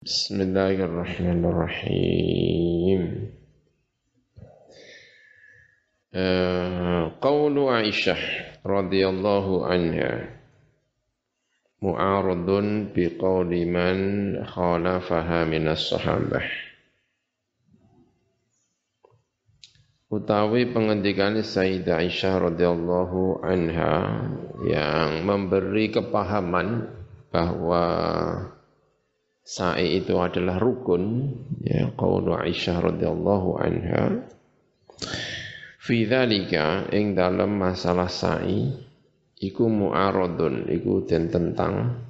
بسم الله الرحمن الرحيم قول عائشة رضي الله عنها معارض بقول من خالفها من الصحابة utawi pengendikan Sayyidah Aisyah radhiyallahu anha yang memberi kepahaman bahwa sa'i itu adalah rukun ya qaulu Aisyah radhiyallahu anha. Fi dzalika ing dalam masalah sa'i iku mu'aradun iku den tentang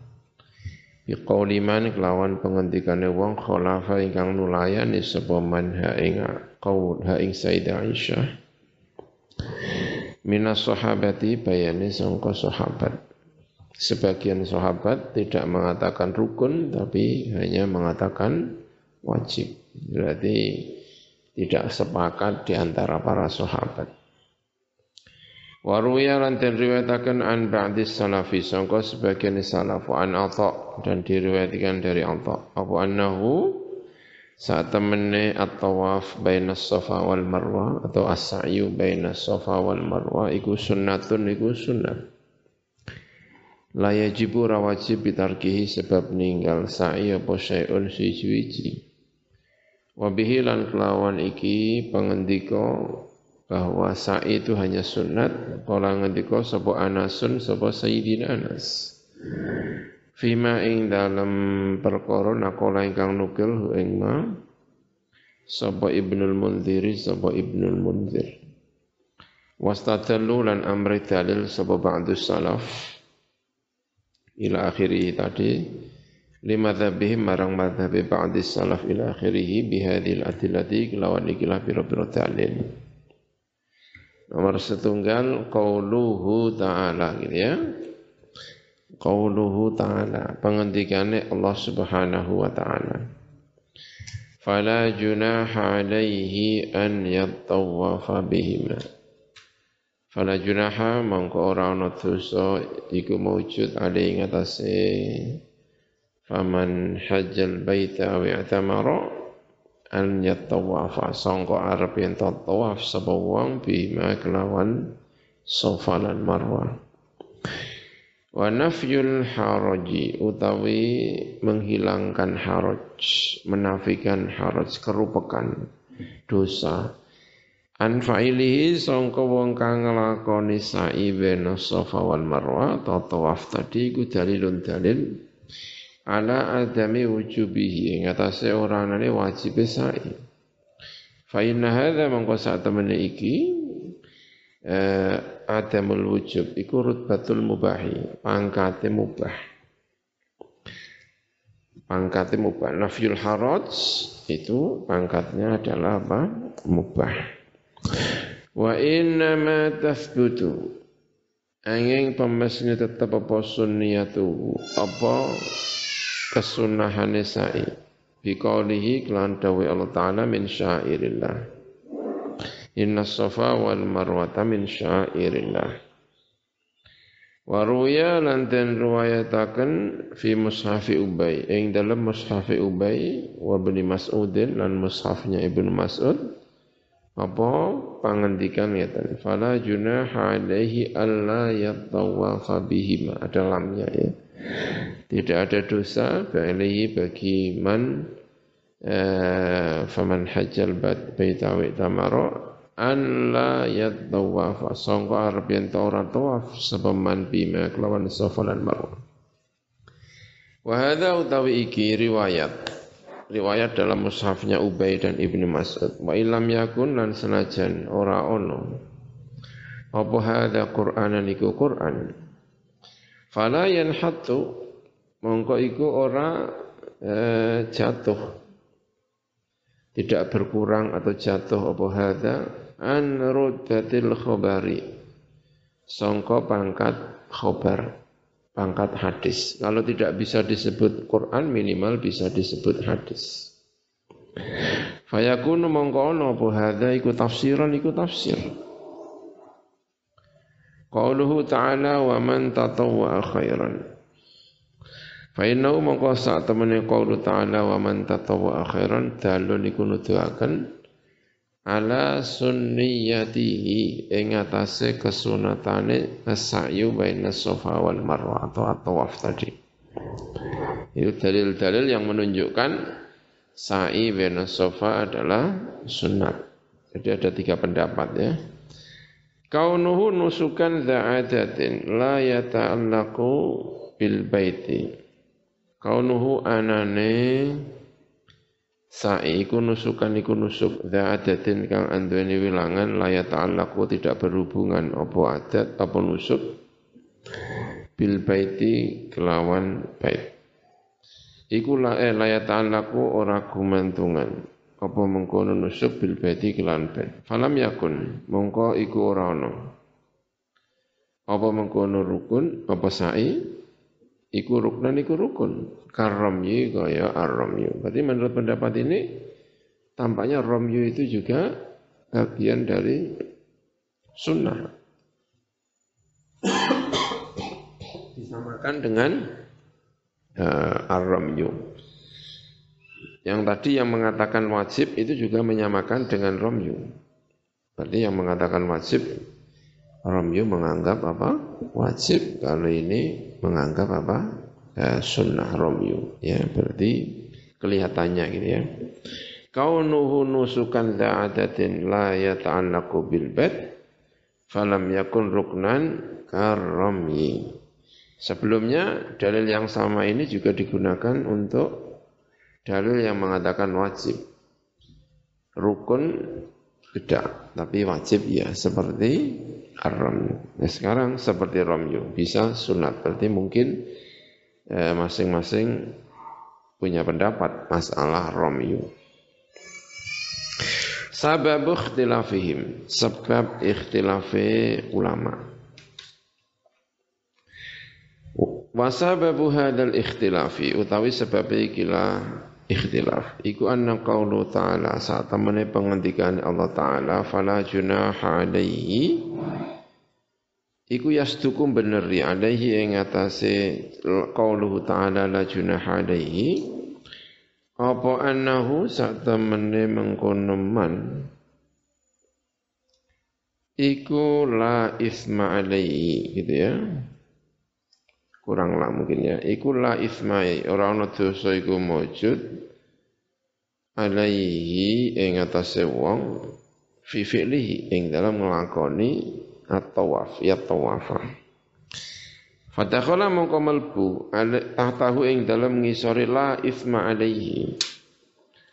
bi qauli man kelawan pengendikane wong khalafa ingkang nulayani sapa man ha ing qaul ha ing Sayyidah Aisyah. Minas sahabati bayane sangka sahabat Sebagian sahabat tidak mengatakan rukun tapi hanya mengatakan wajib. Berarti tidak sepakat di antara para sahabat. Waruya lan den an ba'di salafi sangka sebagian salaf an Atha dan diriwayatkan dari Atha apa annahu saat temene at-tawaf baina safa wal marwa atau as-sa'yu baina safa wal marwa iku sunnatun iku sunnah La yajibu rawajib bitarkihi sebab ninggal sa'i apa syai'un siji-wiji. Wabihi lan kelawan iki pengendika bahwa sa'i itu hanya sunat, kala ngendika sapa Anasun sapa Sayyidina Anas. Fima ing dalam perkara nakola ingkang nukil ing ma sapa Ibnul Munziri sapa Ibnul Munzir. Wastadallu lan amri dalil sapa ba'du salaf ila akhirih tadi. Lima dzabihim marang madhabi ba'di salaf ila akhirih bihadil adillati kelawan ikilah biro-biro nomor setunggal qauluhu ta'ala gitu ya. Qauluhu ta'ala pengendikannya Allah subhanahu wa ta'ala. Fala junaha alaihi an yattawafa bihima Fala junaha mongko ora ana dosa iku maujud ale ing atase faman hajjal baita wa i'tamara an yatawafa sangka arep yen tawaf sapa wong bima kelawan Safa lan Marwah. Wa nafyul haraji utawi menghilangkan haraj, menafikan haraj kerupakan dosa An fa'ilihi sangka wong kang nglakoni sa'i bena Safa wal Marwa atau tawaf tadi iku dalilun dalil ala adami wujubihi ing atase ora anane wajib sa'i. Fa inna hadza mangko sak temene iki eh, adamul wujub iku rutbatul mubahi, pangkate mubah. Pangkate mubah. Nafyul haraj itu pangkatnya adalah apa? Mubah. Wa inna ma tathbutu Angin pemesnya tetap apa sunniyatu apa kesunahan sa'i? Biqaulihi kelan dawi Allah taala min syairillah Inna safa wal marwata min syairillah Waruya lanten ruwayataken fi mushafi Ubay. Ing dalam mushafi Ubay wa bani Mas'udin lan mushafnya Ibnu Mas'ud apa? Pangandikan ngeten fala junaha alaihi alla yatawafa bihima. Ada lamnya ya. Tidak ada dosa bagi bagi man eh, faman hajjal baita wa tamara an la yatawafa. Sangka arep yen ora tawaf sebab man bima kelawan safa lan marwa. Wa hadza utawi iki riwayat riwayat dalam mushafnya Ubay dan Ibnu Mas'ud. Wa ilam yakun lan senajan ora ono. Apa hadza Qur'anan iku Qur'an? Fala yanhatu mongko iku ora eh, jatuh. Tidak berkurang atau jatuh apa hadza? An ruddatil khabari sangka pangkat khabar pangkat hadis. Kalau tidak bisa disebut Quran minimal bisa disebut hadis. Fayakunu mongko apa hadza iku tafsiran iku tafsir. Qauluhu ta'ala wa man tatawwa khairan. Fa innahu mongko sak temene qaulu ta'ala wa man tatawwa akhiran dalun iku nuduhaken ala sunniyatihi ing atase kesunatane as-sa'yu baina safa wal marwah atau at-tawaf tadi. Itu dalil-dalil yang menunjukkan sa'i baina safa adalah sunat. Jadi ada tiga pendapat ya. Kaunuhu nusukan dza'adatin la yata'allaqu bil baiti kaunuhu anane sa'i iku nusukan iku nusuk. Adatin kang anduweni wilangan la ta'allaqu tidak berhubungan apa adat apa nusuk. Bil baiti kelawan bait. Iku la eh la ta'allaqu ora gumantungan. Apa mengkono nusuk bil baiti kelawan bait. Falam yakun mongko iku ora ana apa mengkono rukun apa sa'i iku ruknan iku rukun. Karomyu kaya arromyu berarti menurut pendapat ini tampaknya romyu itu juga bagian dari sunnah. Disamakan dengan uh, yang tadi yang mengatakan wajib itu juga menyamakan dengan romyu berarti yang mengatakan wajib Romyu menganggap apa? Wajib. Kalau ini menganggap apa? Eh, sunnah Romyu. Ya, berarti kelihatannya gitu ya. Kaunuhu nusukan da'adatin la yata'allaqu bil bed falam yakun ruknan karomyi. Sebelumnya dalil yang sama ini juga digunakan untuk dalil yang mengatakan wajib. Rukun tidak, tapi wajib ya seperti ar-ramyu. Nah, sekarang seperti ramyu, bisa sunat. Berarti mungkin eh, masing-masing punya pendapat masalah ramyu. Sabab ikhtilafihim, sebab ikhtilafi ulama. Wasababu hadal ikhtilafi, utawi sebab ikilah ikhtilaf. Iku anna qawlu ta'ala, saat temani penghentikan Allah Ta'ala, fala junaha alaihi, Iku yastukum beneri alaihi ing atase qauluhu ta'ala la junaha alaihi. Apa annahu sak temene mengkono man iku la isma alaihi gitu ya kurang lah mungkin ya. Iku la isma ora ana dosa iku maujud alaihi ing atase wong fi fi'lihi ing dalam nglakoni at-tawaf ya tawafa Fadakhala mongko melbu tahtahu ing dalam ngisori la isma alaihi.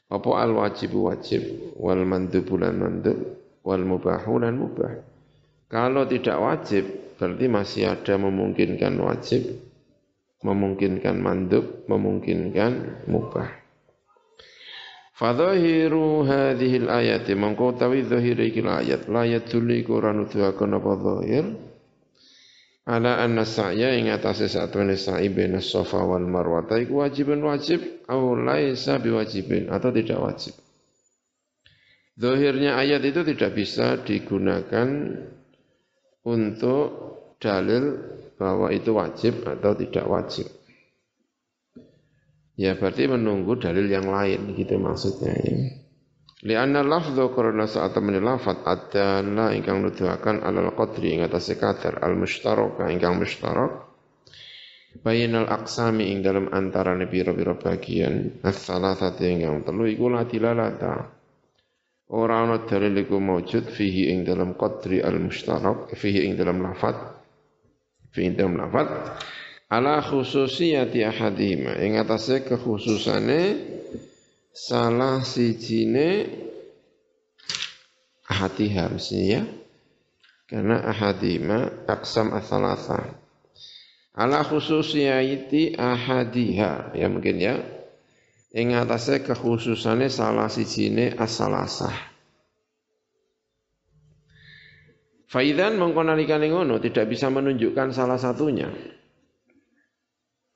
Apa al wajib? Wajib wal mandub lan mandub wal mubahu lan mubah kalau tidak wajib berarti masih ada memungkinkan wajib memungkinkan mandub memungkinkan mubah. Fadhahiru hadhil ayati mongko tawi zahir iki ayat. La yadulli Quran nuduhaken apa zahir? Ala anna sa'ya ing atase satune sa'i baina safa wal marwah iku wajibun wajib au laisa biwajibin atau tidak wajib. Zahirnya ayat itu tidak bisa digunakan untuk dalil bahwa itu wajib atau tidak wajib. Ya berarti menunggu dalil yang lain gitu maksudnya ya. Lianna lafdhu karena saat temen lafat adalah ingkang nuduhakan alal qadri ing atas kadar al mushtaraka ingkang mushtarak bainal aqsami ing dalam antara pira-pira bagian as-salasati ingkang telu iku la ora ana dalil iku maujud fihi ing dalam qadri al mushtarak fihi ing dalam lafat fihi ing dalam lafat ala khususiyati ahadihima ing atase kekhususane salah sijine ahadiha mestinya ya. Karena ahadima aksam asalasa ala khususiyati ahadiha ya mungkin ya ing atase kekhususane salah sijine asalasah. Faidan mengkonalikan ngono tidak bisa menunjukkan salah satunya.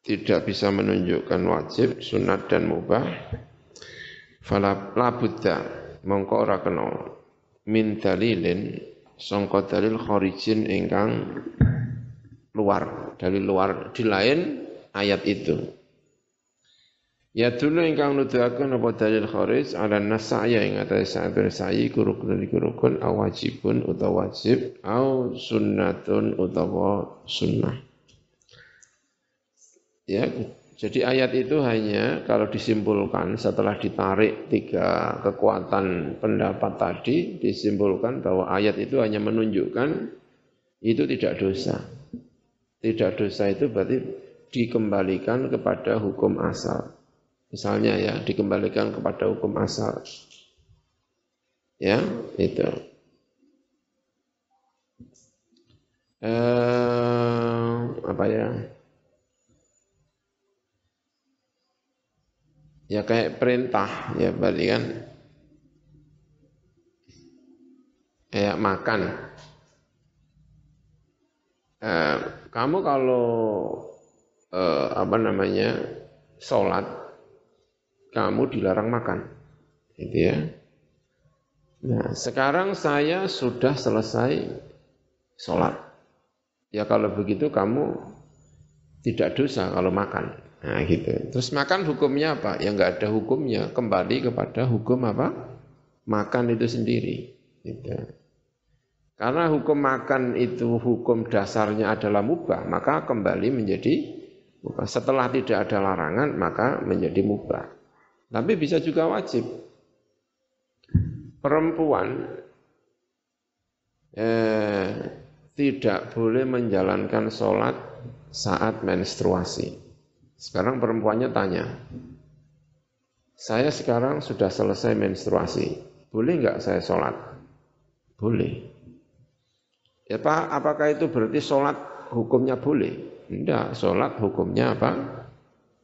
Tidak bisa menunjukkan wajib, sunat dan mubah, fala labudda mongko ora kena. Min dalilin sangka dalil kharijin ingkang luar, dalil luar di lain ayat itu. Ya dulu ingkang nuduhaken apa dalil kharij ala nasaya ing atas sa'i sa'i kurukun kurukun aw wajibun utawa wajib au sunnatun utawa sunnah. Ya, jadi ayat itu hanya kalau disimpulkan setelah ditarik tiga kekuatan pendapat tadi disimpulkan bahwa ayat itu hanya menunjukkan itu tidak dosa. Tidak dosa itu berarti dikembalikan kepada hukum asal. Misalnya ya, dikembalikan kepada hukum asal. Ya, itu. Eh, apa ya? Ya kayak perintah, ya berarti kan kayak makan. Eh, kamu kalau eh, apa namanya sholat kamu dilarang makan. Gitu ya. Nah, sekarang saya sudah selesai sholat. Ya kalau begitu kamu tidak dosa kalau makan. Nah gitu. Terus makan hukumnya apa? Ya enggak ada hukumnya. Kembali kepada hukum apa? Makan itu sendiri. Gitu. Karena hukum makan itu hukum dasarnya adalah mubah, maka kembali menjadi mubah. Setelah tidak ada larangan, maka menjadi mubah. Tapi bisa juga wajib. Perempuan eh, tidak boleh menjalankan sholat saat menstruasi. Sekarang perempuannya tanya, saya sekarang sudah selesai menstruasi, boleh nggak saya sholat? Boleh. Ya Pak, apakah itu berarti sholat hukumnya boleh? Tidak, sholat hukumnya apa?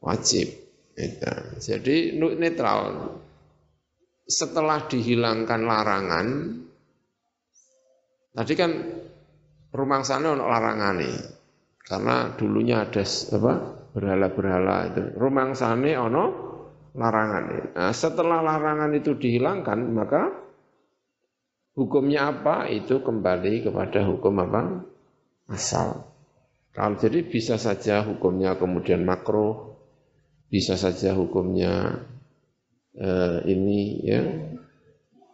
Wajib. Itu. Jadi netral. Setelah dihilangkan larangan, tadi kan rumah sana ono larangan nih, karena dulunya ada apa berhala-berhala itu. Rumah sana ono larangan. Nah, setelah larangan itu dihilangkan, maka hukumnya apa? Itu kembali kepada hukum apa? Asal. Kalau jadi bisa saja hukumnya kemudian makruh, bisa saja hukumnya eh, ini ya.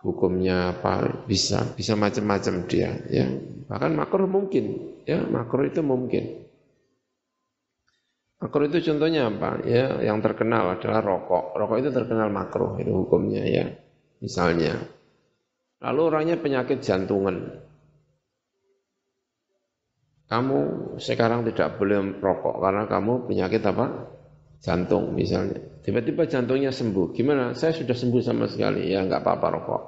Hukumnya apa bisa bisa macam-macam dia ya. Bahkan makruh mungkin ya. Makruh itu mungkin. Makruh itu contohnya apa ya? Yang terkenal adalah rokok. Rokok itu terkenal makruh itu hukumnya ya. Misalnya. Lalu orangnya penyakit jantungan. Kamu sekarang tidak boleh rokok karena kamu penyakit apa jantung misalnya. Tiba-tiba jantungnya sembuh. Gimana? Saya sudah sembuh sama sekali. Ya nggak apa-apa rokok.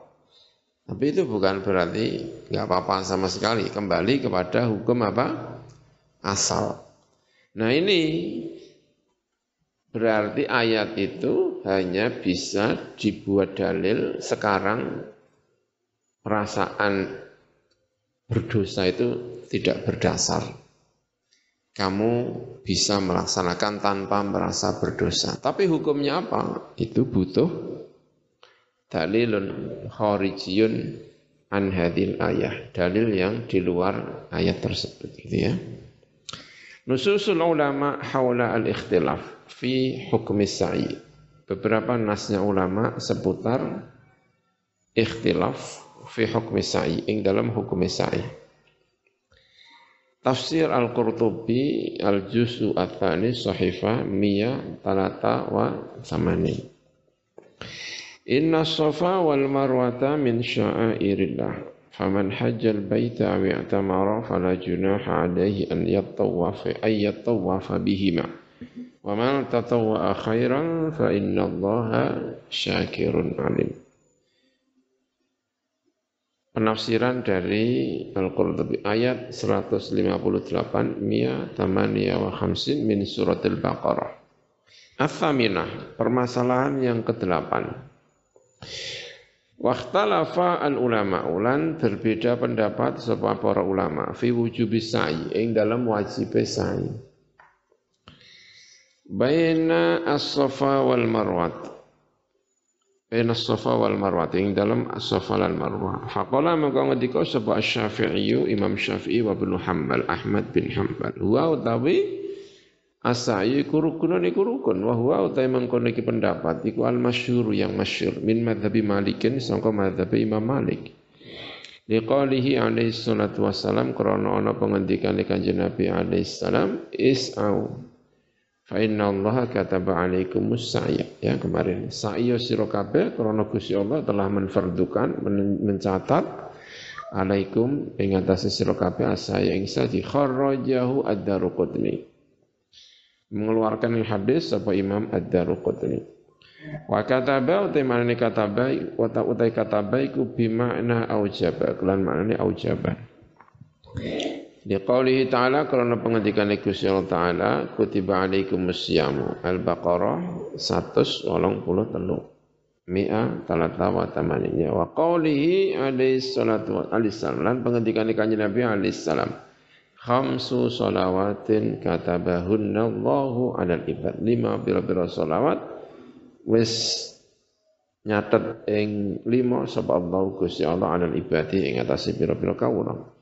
Tapi itu bukan berarti nggak apa-apa sama sekali. Kembali kepada hukum apa? Asal. Nah ini berarti ayat itu hanya bisa dibuat dalil sekarang perasaan berdosa itu tidak berdasar kamu bisa melaksanakan tanpa merasa berdosa. Tapi hukumnya apa? Itu butuh dalilun kharijiyun an hadil ayah. Dalil yang di luar ayat tersebut gitu ya. Nususul ulama haula al-ikhtilaf fi hukmi sa'i. Beberapa nasnya ulama seputar ikhtilaf fi hukmi sa'i, ing dalam hukum sa'i. Tafsir Al-Qurtubi Al-Juz'u Athani Sahifah Mia Talata wa Samani. Inna safa wal marwata min sya'airillah. Faman hajjal baita wa i'tamara fala junaha alaihi an yattawafa ay yattawafa bihima. Wa man tatawwa khairan fa inna allaha syakirun alim penafsiran dari Al-Qurtubi ayat 158 Mia Tamaniya wa Khamsin min surat Al-Baqarah. Athaminah, permasalahan yang ke-8. Wakhtalafa al-ulama ulan berbeda pendapat sebab para ulama fi wujubi sa'i ing dalam wajib sa'i. Baina as-safa wal marwat baina safa wal marwah ing dalam safa lan marwah faqala maka ngendika sapa asy-syafi'i imam syafi'i wa ibnu hanbal ahmad bin hanbal. Wa utawi Asai iku rukunun iku rukun. Wa huwa utai mengkono iki pendapat iku al masyhur yang masyhur. Min madzhabi Malikin sangka madzhab Imam Malik. Liqalihi alaihi salatu wassalam krana ana pengendikane Kanjeng Nabi alaihi salam is'au fa inna Allah kataba alaikumus sa'ya ya kemarin sa'ya sira kabeh Gusti Allah telah menfardukan mencatat alaikum ing atase sira kabeh asaya ing sadi kharrajahu ad-Daruqutni mengeluarkan hadis apa Imam Ad-Daruqutni. Wa kataba utai maknane kataba wa ta utai kataba iku bi makna aujaba kelan maknane aujaba. Di qaulihi ta'ala karena pengendikan Gusti Allah Ta'ala kutiba alaikumus syamu Al-Baqarah 183 Mi'a talata wa tamaninya. Wa qawlihi alaihi salatu wa alaihi salam Dan penghentikan kanjeng Nabi alaihi salam khamsu salawatin katabahunna Allahu alal ibad. Lima pira-pira salawat. Wis nyatet ing lima sapa Allah Gusti Allah alal ibadi ing atase pira-pira kawula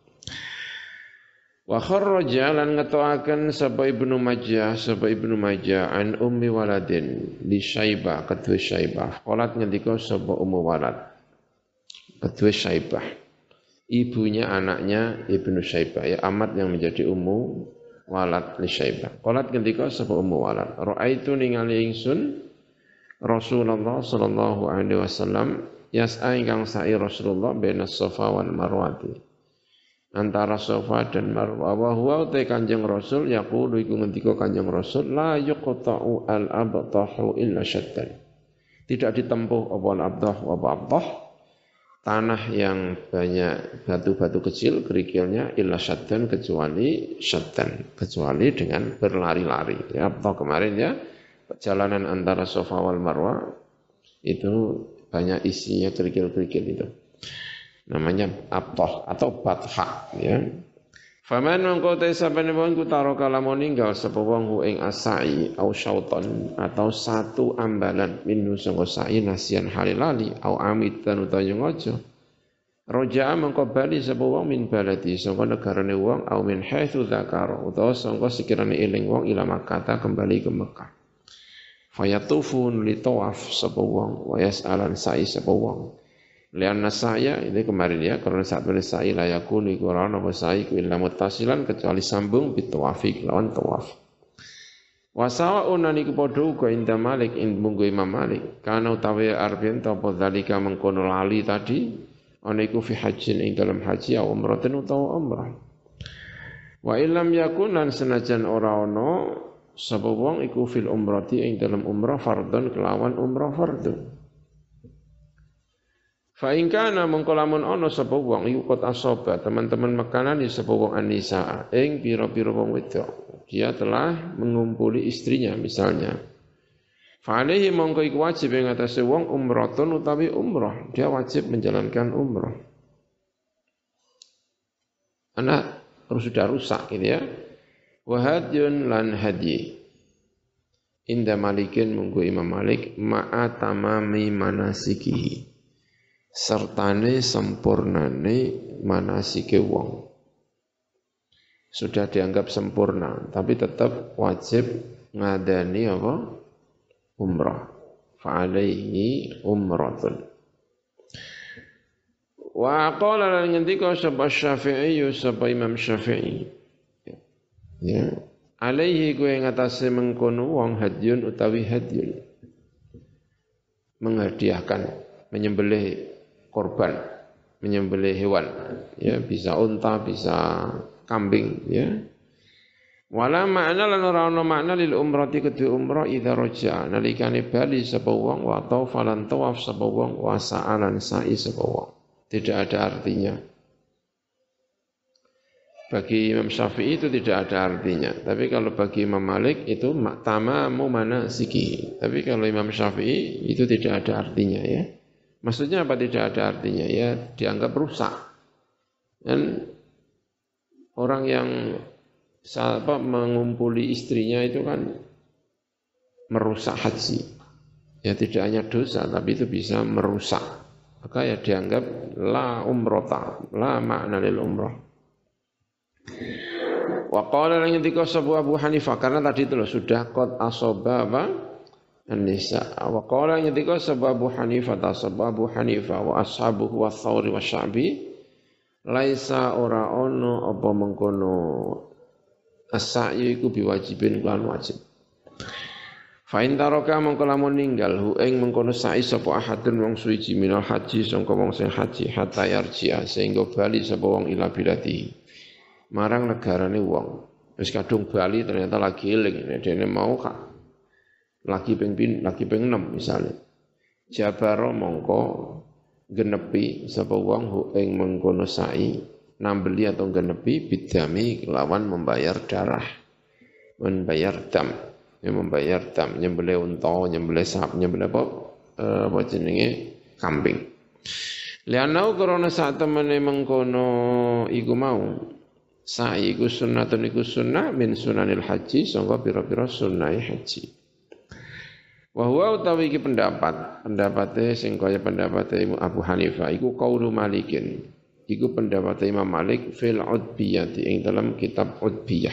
Wa kharraja lan ngetoaken sapa Ibnu Majah sapa Ibnu Majah an ummi waladin di Syaibah kedua Syaibah qalat ngendika sapa ummu walad kedua Syaibah ibunya anaknya Ibnu Syaibah ya amat yang menjadi ummu walad li Syaibah. Qalat ketika sapa ummu walad, raaitu ningali ingsun Rasulullah sallallahu alaihi wasallam yas'a ingkang sa'i Rasulullah baina Safa wal Marwati. Antara Safa dan Marwah. Wa huwa te Kanjeng Rasul yaqulu iku ngendika Kanjeng Rasul la yuqta'u al abtahu illa syaddan. Tidak ditempuh apa al abdah wa abdah tanah yang banyak batu-batu kecil kerikilnya illa syaddan kecuali syaddan kecuali dengan berlari-lari. Ya atau kemarin ya perjalanan antara Sofa wal Marwa itu banyak isinya kerikil-kerikil itu namanya abtoh atau batha ya Faman mengko te sabene wong ku taro kalamo ninggal sapa wong hu ing asai au syauton atau satu ambalan minu sangka sa'i nasian halilali au amitan utawa ngojo. Roja mengko bali sapa wong min baladi sangka negarane wong au min haitsu dzakara utawa sangka sekirane eling wong ila Makkah kembali ke Mekah. Fayatufun li tawaf sapa wong wa yas'alan sa'i sapa wong. Lianna saya ini kemarin ya karena saat saya layakun iku ora ana saya iku illa muttasilan kecuali sambung bitawafi lawan tawaf. Wasawa unani ku padha inda Malik in munggu Imam Malik kana utawi arbian apa dalika mengkono lali tadi ana iku fi hajjin ing dalam haji au umratin utawa umrah. Wa illam yakun lan senajan ora ana sapa wong iku fil umrati ing dalam umrah fardhon kelawan umrah fardhu. Fa in kana mengko lamun ana sapa wong iku kot asoba teman-teman makanan di sapa wong anisa ing pira-pira wong wedok. Dia telah mengumpuli istrinya misalnya. Fa'alaihi mongko iku wajib ing atase wong umratun utawi umrah dia wajib menjalankan umrah Anak sudah rusak gitu ya. Wahadyun lan hadi Inda malikin munggu Imam Malik ma'a tamami manasikihi sertane sempurnane manasike wong. Sudah dianggap sempurna, tapi tetap wajib ngadani apa? Umrah. Fa'alaihi umratun. Wa qala lan ngendika sapa Syafi'i sapa Imam Syafi'i. Ya. Alaihi kowe ngatasé mengkono wong hadyun utawi hadyun. Menghadiahkan, menyembelih korban menyembelih hewan ya bisa unta bisa kambing ya wala makna lan ora ana makna lil umrati kedue umrah idza raja nalikane bali sapa wong wa taufalan tawaf sapa wong wa sa'alan sa'i sapa wong tidak ada artinya bagi Imam Syafi'i itu tidak ada artinya. Tapi kalau bagi Imam Malik itu tamamu mana siki. Tapi kalau Imam Syafi'i itu tidak ada artinya ya. Maksudnya apa tidak ada artinya? Ya dianggap rusak. Dan orang yang apa, mengumpuli istrinya itu kan merusak haji. Ya tidak hanya dosa, tapi itu bisa merusak. Maka ya dianggap la umrota, la makna lil umrah. Wa qala lan sapa Abu Hanifah karena tadi itu loh sudah qad asoba apa? An-nisa. Wa qala ngendika sapa Abu Hanifah ta sapa Abu Hanifah wa ashabuhu wa thawri wa sya'bi laisa ora ono apa mengkono as-sa'yu iku biwajibin lan wajib. Fa in taraka mongko lamun ninggal hu ing mengkono sa'i sapa ahadun wong suci minal haji sangka wong sing haji hatta yarji'a sehingga bali sapa wong ila bilati. Marang negarane wong. Wis kadung bali ternyata lagi eling dene mau kak lagi ping lagi ping 6 misalnya. Jabaro mongko genepi sapa wong hu ing mengkono sa'i nambeli atau genepi bidami lawan membayar darah membayar dam yang membayar dam, nyembelih unta, nyembelih sap, nyembelih apa, eh, apa jenenge kambing. Lianau karena saat temene mengkono iku mau sa'i iku sunnatun iku sunnah min sunanil haji sangka pira-pira sunnah haji. Wa huwa utawi iki pendapat, pendapate sing kaya pendapate Abu Hanifah iku qaulu Malikin. Iku pendapate Imam Malik fil udbiyati ing dalam kitab Udbiyah.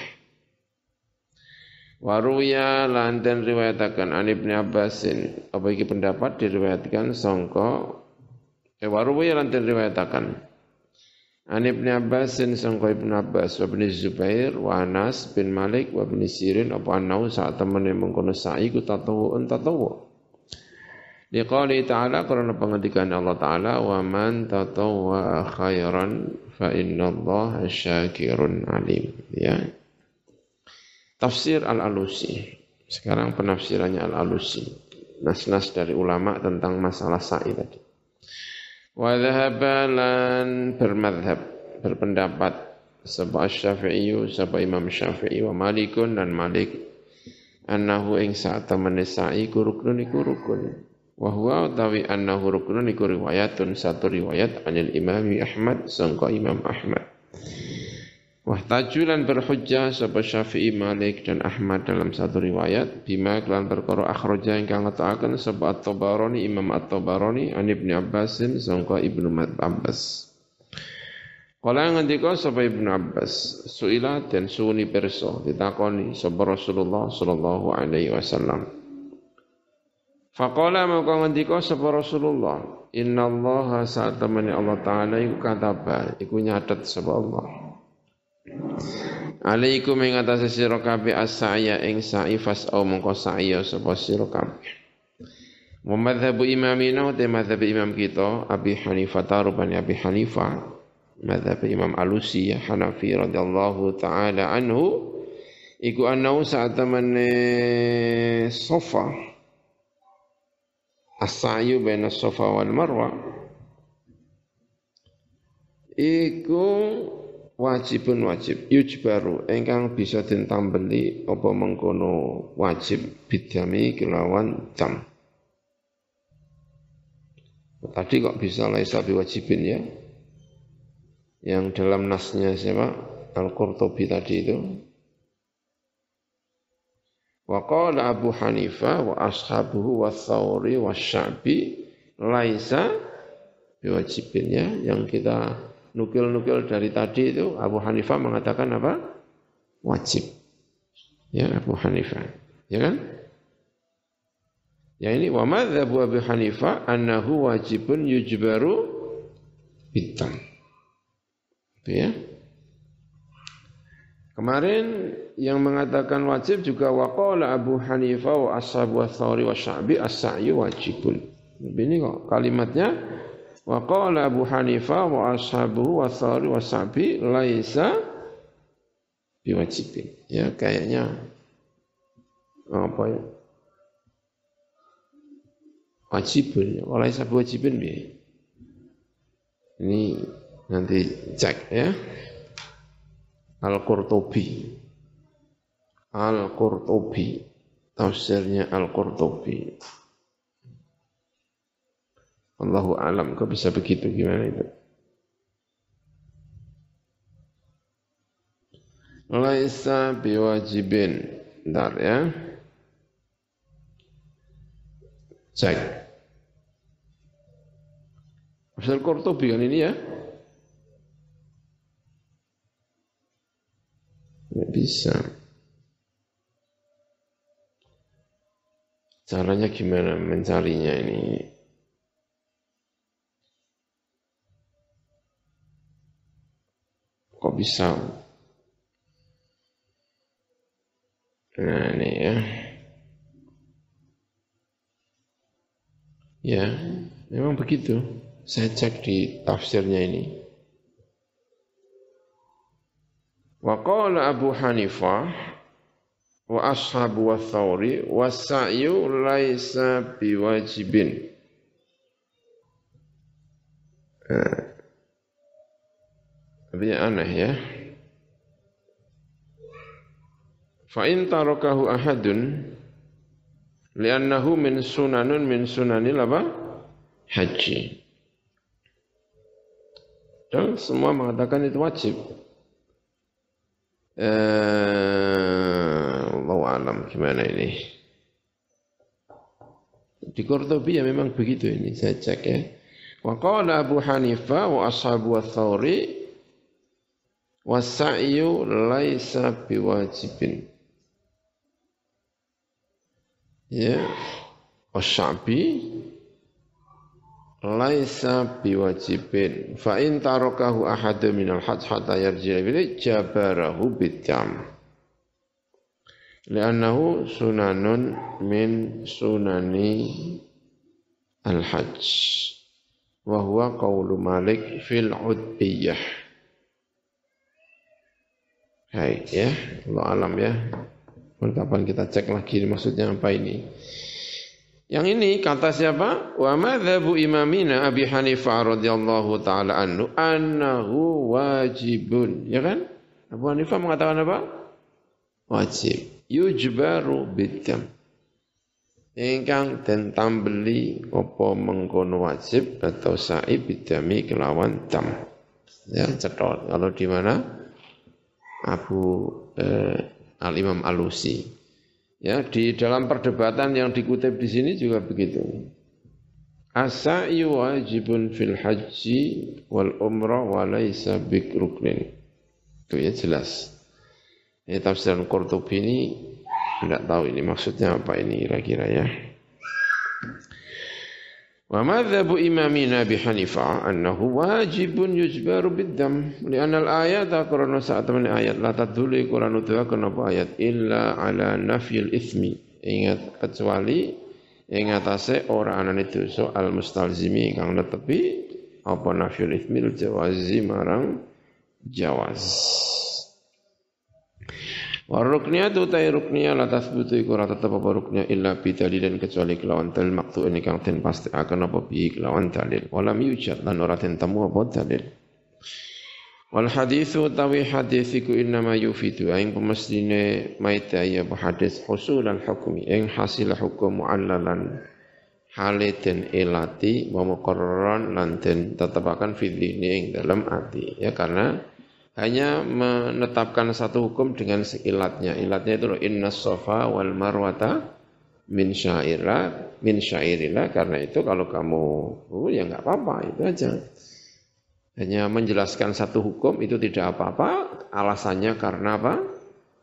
Waruya lanten riwayatakan an Ibnu Abbasin. Apa iki pendapat diriwayatkan sangka eh waruya lanten riwayatakan an Ibnu Abbasin sangka Ibnu Abbas wa Ibnu Zubair wa Anas bin Malik wa Ibnu Sirin apa anau saat temene mengkono sa'i ku tatawu'un tatawu. Liqali ta'ala karena pengendikan Allah ta'ala wa man tatawwa khairan fa inna Allah syakirun alim ya Tafsir Al-Alusi. Sekarang penafsirannya Al-Alusi. Nas-nas dari ulama tentang masalah sa'i tadi. Wa dhahabalan bermadhab, berpendapat sebab Syafi'i, sebab Imam Syafi'i wa Malikun dan Malik annahu ing saat temene sa'i ku rukun iku rukun. Wa huwa utawi annahu rukun iku riwayatun satu riwayat anil Imam Ahmad sangka Imam Ahmad. Wahtajulan berhujjah sapa Syafi'i Malik dan Ahmad dalam satu riwayat bima kelan perkara akhraja ingkang ngetakaken sapa At-Tabarani Imam At-Tabarani an Ibnu Abbasin sangka Ibnu Abbas. Kala ngendika sapa Ibnu Abbas, suila dan suni perso ditakoni sapa Rasulullah sallallahu alaihi wasallam. Faqala maka ngendika sapa Rasulullah, "Inna Allah saat Allah Ta'ala iku kataba, iku nyatet sapa Allah." Alaikum ing atase sira kabeh as-sa'ya ing sa'i fas'au mongko sa'i sapa sira kabeh. Wa imamina te madhhab imam kita Abi Hanifah tarubani Abi Hanifah madhhab Imam Alusi Hanafi radhiyallahu taala anhu iku anau saat temane sofa as-sa'yu baina sofa wal marwa iku wajibun wajib. Yujbaru engkang bisa ditambeli apa mengkono wajib. Bidami kelawan jam. Tadi kok bisa laisa biwajibin ya? Yang dalam nasnya siapa? Al-Qurtubi tadi itu. Wa qala Abu Hanifah wa ashabuhu wa Thawri wa Sya'bi laisa biwajibin ya? Yang kita nukil-nukil dari tadi itu Abu Hanifah mengatakan apa? Wajib. Ya Abu Hanifah. Ya kan? Ya ini wa madhabu Abu Hanifah annahu wajibun yujbaru bitam. Itu ya. Kemarin yang mengatakan wajib juga waqala Abu Hanifah wa ashabu thawri wa sya'bi as-sa'yu wajibun. Ini kok kalimatnya Wa qala Abu Hanifah wa ashabuhu wa thari wa sa'bi laisa biwajibin. Ya kayaknya apa ya? Wajibun, ya. laisa biwajibin bi. Ini nanti cek ya. Al-Qurtubi. Al-Qurtubi. Tafsirnya Al-Qurtubi. Allahu alam, kok bisa begitu gimana itu? Laisa biwajibin. Bentar ya. Cek. Tafsir Qurtubi kan ini ya. Nggak bisa. Caranya gimana mencarinya ini? Bisa? Nah ini ya. Ya, memang begitu. Saya cek di tafsirnya ini. Wa qala Abu Hanifah wa ashabu wa thawri wa sa'yu laisa biwajibin. Eh, tapi aneh ya. Fa in tarakahu ahadun li'annahu min sunanun min sunanil apa? Haji. Dan semua mengatakan itu wajib. Eh, Allah alam gimana ini. Di Qurtubi ya memang begitu ini saya cek ya. Wa qala Abu Hanifah wa ashabu wa sa'yu laisa biwajibin. Ya, Wasyabi laisa biwajibin. Fa in tarakahu ahadu minal hajj hatta yarji'a ilaihi jabarahu bidam li'annahu sunanun min sunani al-hajj. Wa huwa qawlu Malik fil udbiyah Hai ya Allah alam ya kapan kita cek lagi maksudnya apa ini yang ini kata siapa? Wa madhabu imamina Abi Hanifah radhiyallahu taala anhu annahu wajibun. Ya kan? Abu Hanifah mengatakan apa? Wajib. Yujbaru bidam. Ingkang den tambeli apa mengkono wajib atau sa'i bidami kelawan dam. Ya, cetol. Kalau di mana? Abu eh, Al-Imam Alusi. Ya, di dalam perdebatan yang dikutip di sini juga begitu. Asai wajibun fil haji wal umrah wa laisa bikruknin. Itu ya jelas. Ini tafsiran Qurtubi ini tidak tahu ini maksudnya apa ini kira-kira ya. Wa madhabu imamina bi Hanifah annahu wajibun yujbaru biddam. Li'anna al-ayat karena saat teman ayat la tadullu Quran nutuakan apa ayat? Illa ala nafyil ithmi. Ingat kecuali ing atase ora anane dosa al mustalzimi kang netepi apa nafyul ithmi jawazi marang jawaz Waruknya tu tay ruknya la tasbutu iku ora tetep apa ruknya illa dalilin kecuali kelawan dalil maktu ini kang den pasti akan apa bi kelawan dalil. Walam yujad lan ora den temu apa dalil. Wal hadithu tawi hadis iku innama yufidu aing pemestine maita ya hadis husul al hukmi ing hasil hukum muallalan hale den elati wa muqarraran lan den tetepaken fi ing dalam ati ya karena hanya menetapkan satu hukum dengan seilatnya. Ilatnya itu inna sofa wal marwata min syairah, min syairillah. Karena itu kalau kamu, oh ya nggak apa-apa, itu aja. Hanya menjelaskan satu hukum itu tidak apa-apa, alasannya karena apa?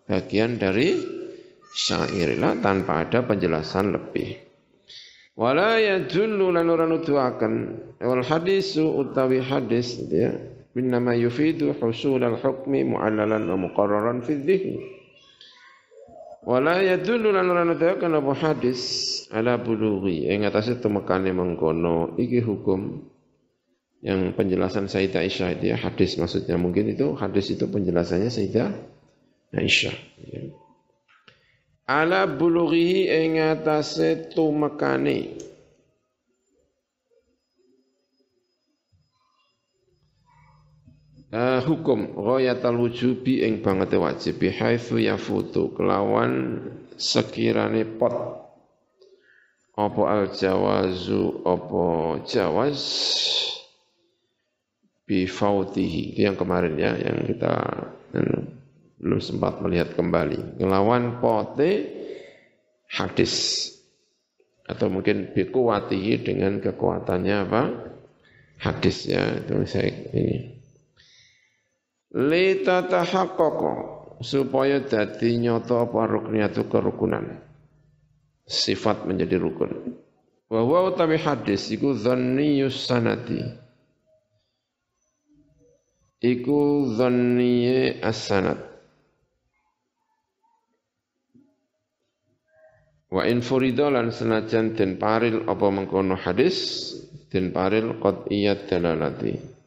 Bagian dari syairillah tanpa ada penjelasan lebih. Wala yadullu lan ora nuduhaken wal hadisu utawi hadis ya innama yufidu husul al-hukmi mu'allalan wa muqarraran fi dhihni wala yadullu lan ora nudayaken apa hadis ala bulughi ing atase temekane mengkono. Iki hukum yang penjelasan Sayyidah Aisyah itu ya hadis maksudnya. Mungkin itu hadis itu penjelasannya Sayyidah Aisyah ya. ala bulughi ing atase tumekane uh, hukum ghayatul wujubi ing banget wajib bihaitsu yafutu kelawan sekirane pot. Apa al jawazu apa jawaz? Bi fautihi itu yang kemarin ya yang kita belum sempat melihat kembali. Ngelawan pote hadis. Atau mungkin bikuwatihi dengan kekuatannya apa? Hadis ya itu saya ini litatahaqqaqa supaya dadi nyata apa rukniyatu kerukunan. Sifat menjadi rukun. Wa huwa utawi hadis iku dhanniyus sanati. Iku dhanniye as-sanad. Wa in furida lan senajan den paril apa mengkono hadis den paril qat'iyat dalalati.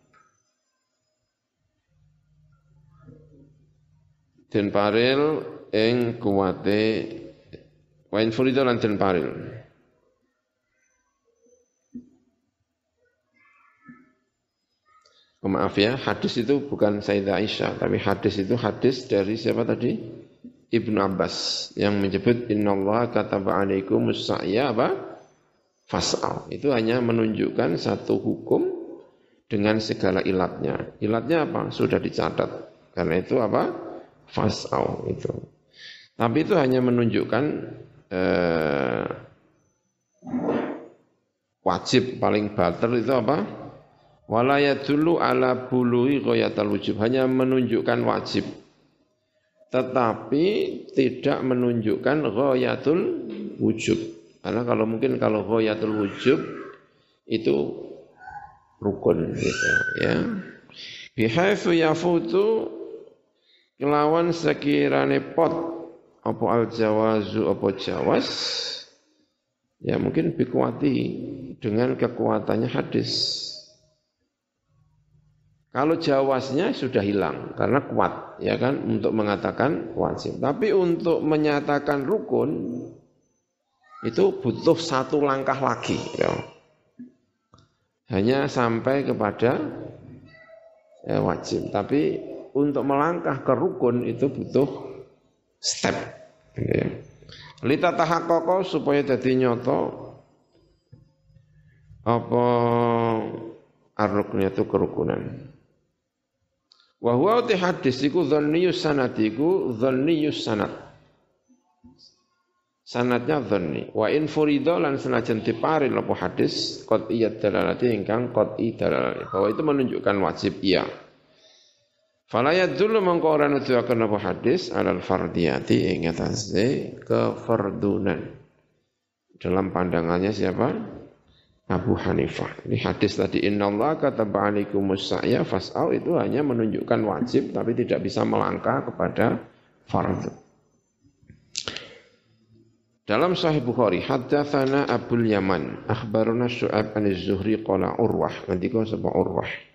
Den paril ing kuwate wain furida lan den paril Oh, maaf ya, hadis itu bukan Sayyidah Aisyah, tapi hadis itu hadis dari siapa tadi? Ibnu Abbas yang menyebut innallaha kataba alaikum musa'ya apa? Fas'al. Itu hanya menunjukkan satu hukum dengan segala ilatnya. Ilatnya apa? Sudah dicatat. Karena itu apa? Fasau itu. Tapi itu hanya menunjukkan eh, wajib paling bater itu apa? Walayat dulu ala bului ghayatul wujub. Hanya menunjukkan wajib. Tetapi tidak menunjukkan ghayatul wujub. Karena kalau mungkin kalau ghayatul wujub itu rukun gitu ya. Bihaifu yafutu kelawan sekirane pot apa al jawazu apa jawas? Ya mungkin bikuati dengan kekuatannya hadis. Kalau jawasnya sudah hilang karena kuat ya kan? Untuk mengatakan wajib. Tapi untuk menyatakan rukun itu butuh satu langkah lagi ya. hanya sampai kepada ya, wajib. Tapi untuk melangkah ke rukun itu butuh step. Ya. Lita tahakoko supaya jadi nyoto apa aruknya itu kerukunan. Wa huwa uti hadis iku dhanniyus sanad iku dhanniyus sanad. Sanadnya dhanni. Wa in lan senajan diparil apa hadis qat'iyat dalalati ingkang qat'i dalalati. Bahwa itu menunjukkan wajib iya. Falayat dulu mengkau orang itu akan apa hadis alal fardiyati ing atase kefardunan. Dalam pandangannya siapa? Abu Hanifah. Ini hadis tadi Inna Allah kata alikumus sa'ya fas'au itu hanya menunjukkan wajib tapi tidak bisa melangkah kepada fardu. Dalam Sahih Bukhari, haddatsana Abdul Yaman, akhbaruna Syu'ab an zuhri qala Urwah, nanti kau Urwah.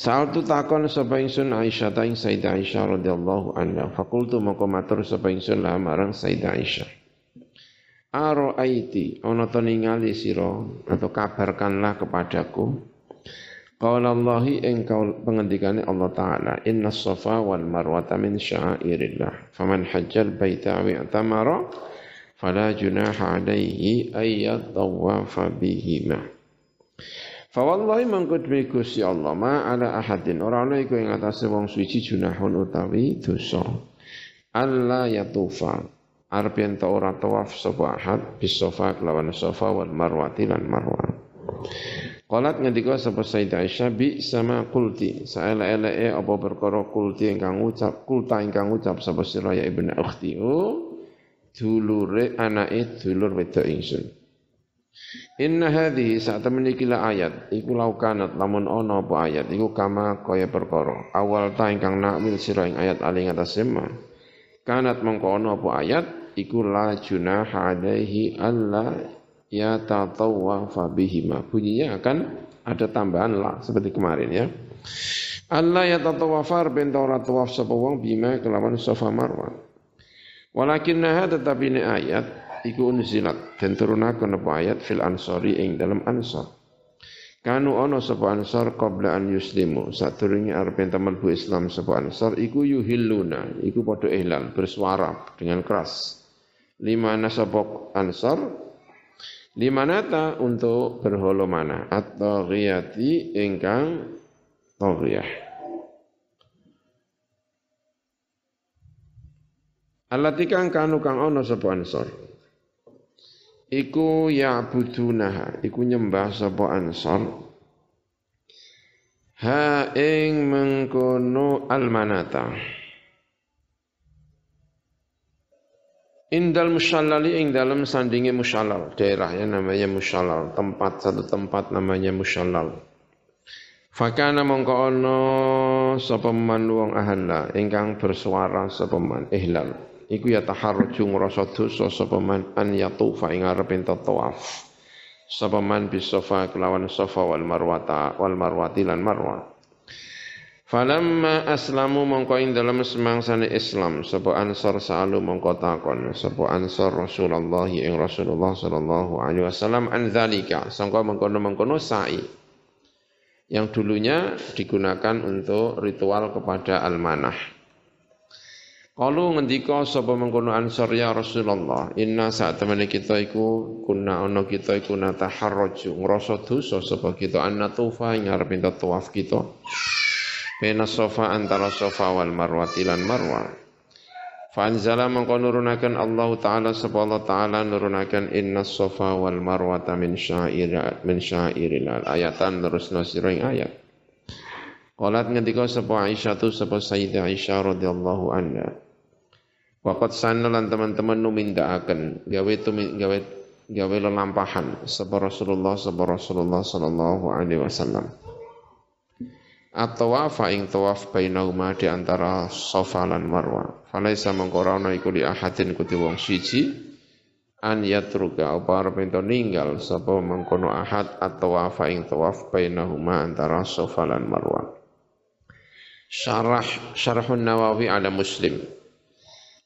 Saal tu takon sapa ingsun Aisyah ta ing Sayyidah Aisyah radhiyallahu anha. Fakultu moko matur sapa ingsun lah marang Sayyidah Aisyah. Aro aiti ana to ningali sira atau kabarkanlah kepadaku. Qala Allahi ing pengendikane Allah taala inna safa wal marwata min syairillah faman hajjal baita wa i'tamara fala junaha alaihi ayyat tawafa bihima. Fa wallahi mangko Gusti Allah ma ala ahadin ora ana iku ing atase wong suci junahun utawi dosa. Allah yatufa arep yen ta ora tawaf sapa ahad bis sofa kelawan sofa wal marwati lan marwah. Qalat ngendika sapa Sayyidah Aisyah bi sama kulti saela-eleke apa perkara kulti ingkang ucap kulta ingkang ucap sapa sira ya ibnu ukhti dulure anake dulur wedok ingsun. Inna hadhihi saat menikila ayat. Iku laukanat lamun ono apa ayat. Iku kama kaya perkara. Awal ta ingkang nakwil sira ing ayat aling atas sema. Kanat mengko ono apa ayat iku la junaha alaihi alla ya tatawwafa bihima. Bunyinya akan ada tambahan la seperti kemarin ya. Allah ya ben ora tawaf sapa wong bima kelawan sofa marwan. Walakinnaha tetapi ini ayat iku unzilat. Dan turunaken apa ayat? Fil ansori ing dalam ansor. Kanu ono sapa ansor qabla an yuslimu. Sadurunge arep teman bu Islam sapa ansor iku yuhilluna. Iku padha ihlal bersuara dengan keras. Limana sapa ansor? Limanata untuk berholo mana? Atau ghiyati ingkang tawiyah Allati kang kanu kang ono sapa ansor iku ya'budunaha. Iku nyembah sapa ansar. Ha ing mengkono almanata. Indal musyallali ing dalam sandingi musyallal. Daerah ya namanya musyallal. Tempat satu tempat namanya musyallal. Fakana mongko ono sapa man wong ahalla. Ingkang bersuara sapa man ihlal. Iku ya taharruju ngrasa dosa sapa man an yatufa ing arep tawaf. Sapa man bisofa kelawan sofa wal marwata wal marwati lan marwah. Falamma aslamu mongko ing dalem semangsane Islam sapa Ansar salu mongko takon sapa Ansar Rasulullah ing Rasulullah sallallahu alaihi wasallam an dzalika sangka mengkono-mengkono sa'i yang dulunya digunakan untuk ritual kepada almanah. Kalau ngendika sapa mengkono Ansar ya Rasulullah inna saat temene kita iku kuna ana kita iku nataharraju ngrasa dosa sapa kita annatufa ing arep tawaf kita. Bena sofa antara sofa wal marwah tilan marwah. Fanzala mengko nurunakan Allah Ta'ala sapa Allah Ta'ala nurunakan inna sofa wal marwata min syair min syairilal ayatan terus nasiring ayat. Qalat ngendika sapa Aisyah tu sapa Sayyidah Aisyah radhiyallahu anha. Waqat sana lan teman-teman numindakaken gawe gawe gawe lelampahan sapa Rasulullah sapa Rasulullah sallallahu alaihi wasallam. At-tawafa ing tawaf bainahuma di antara Safa lan Marwa. Falaisa mengkorona iku li ahadin kuti wong siji an yatruka apa arep ento ninggal sapa mengkono ahad at-tawafa ing tawaf bainahuma antara Safa lan Marwa. Syarah Syarahun Nawawi ala Muslim.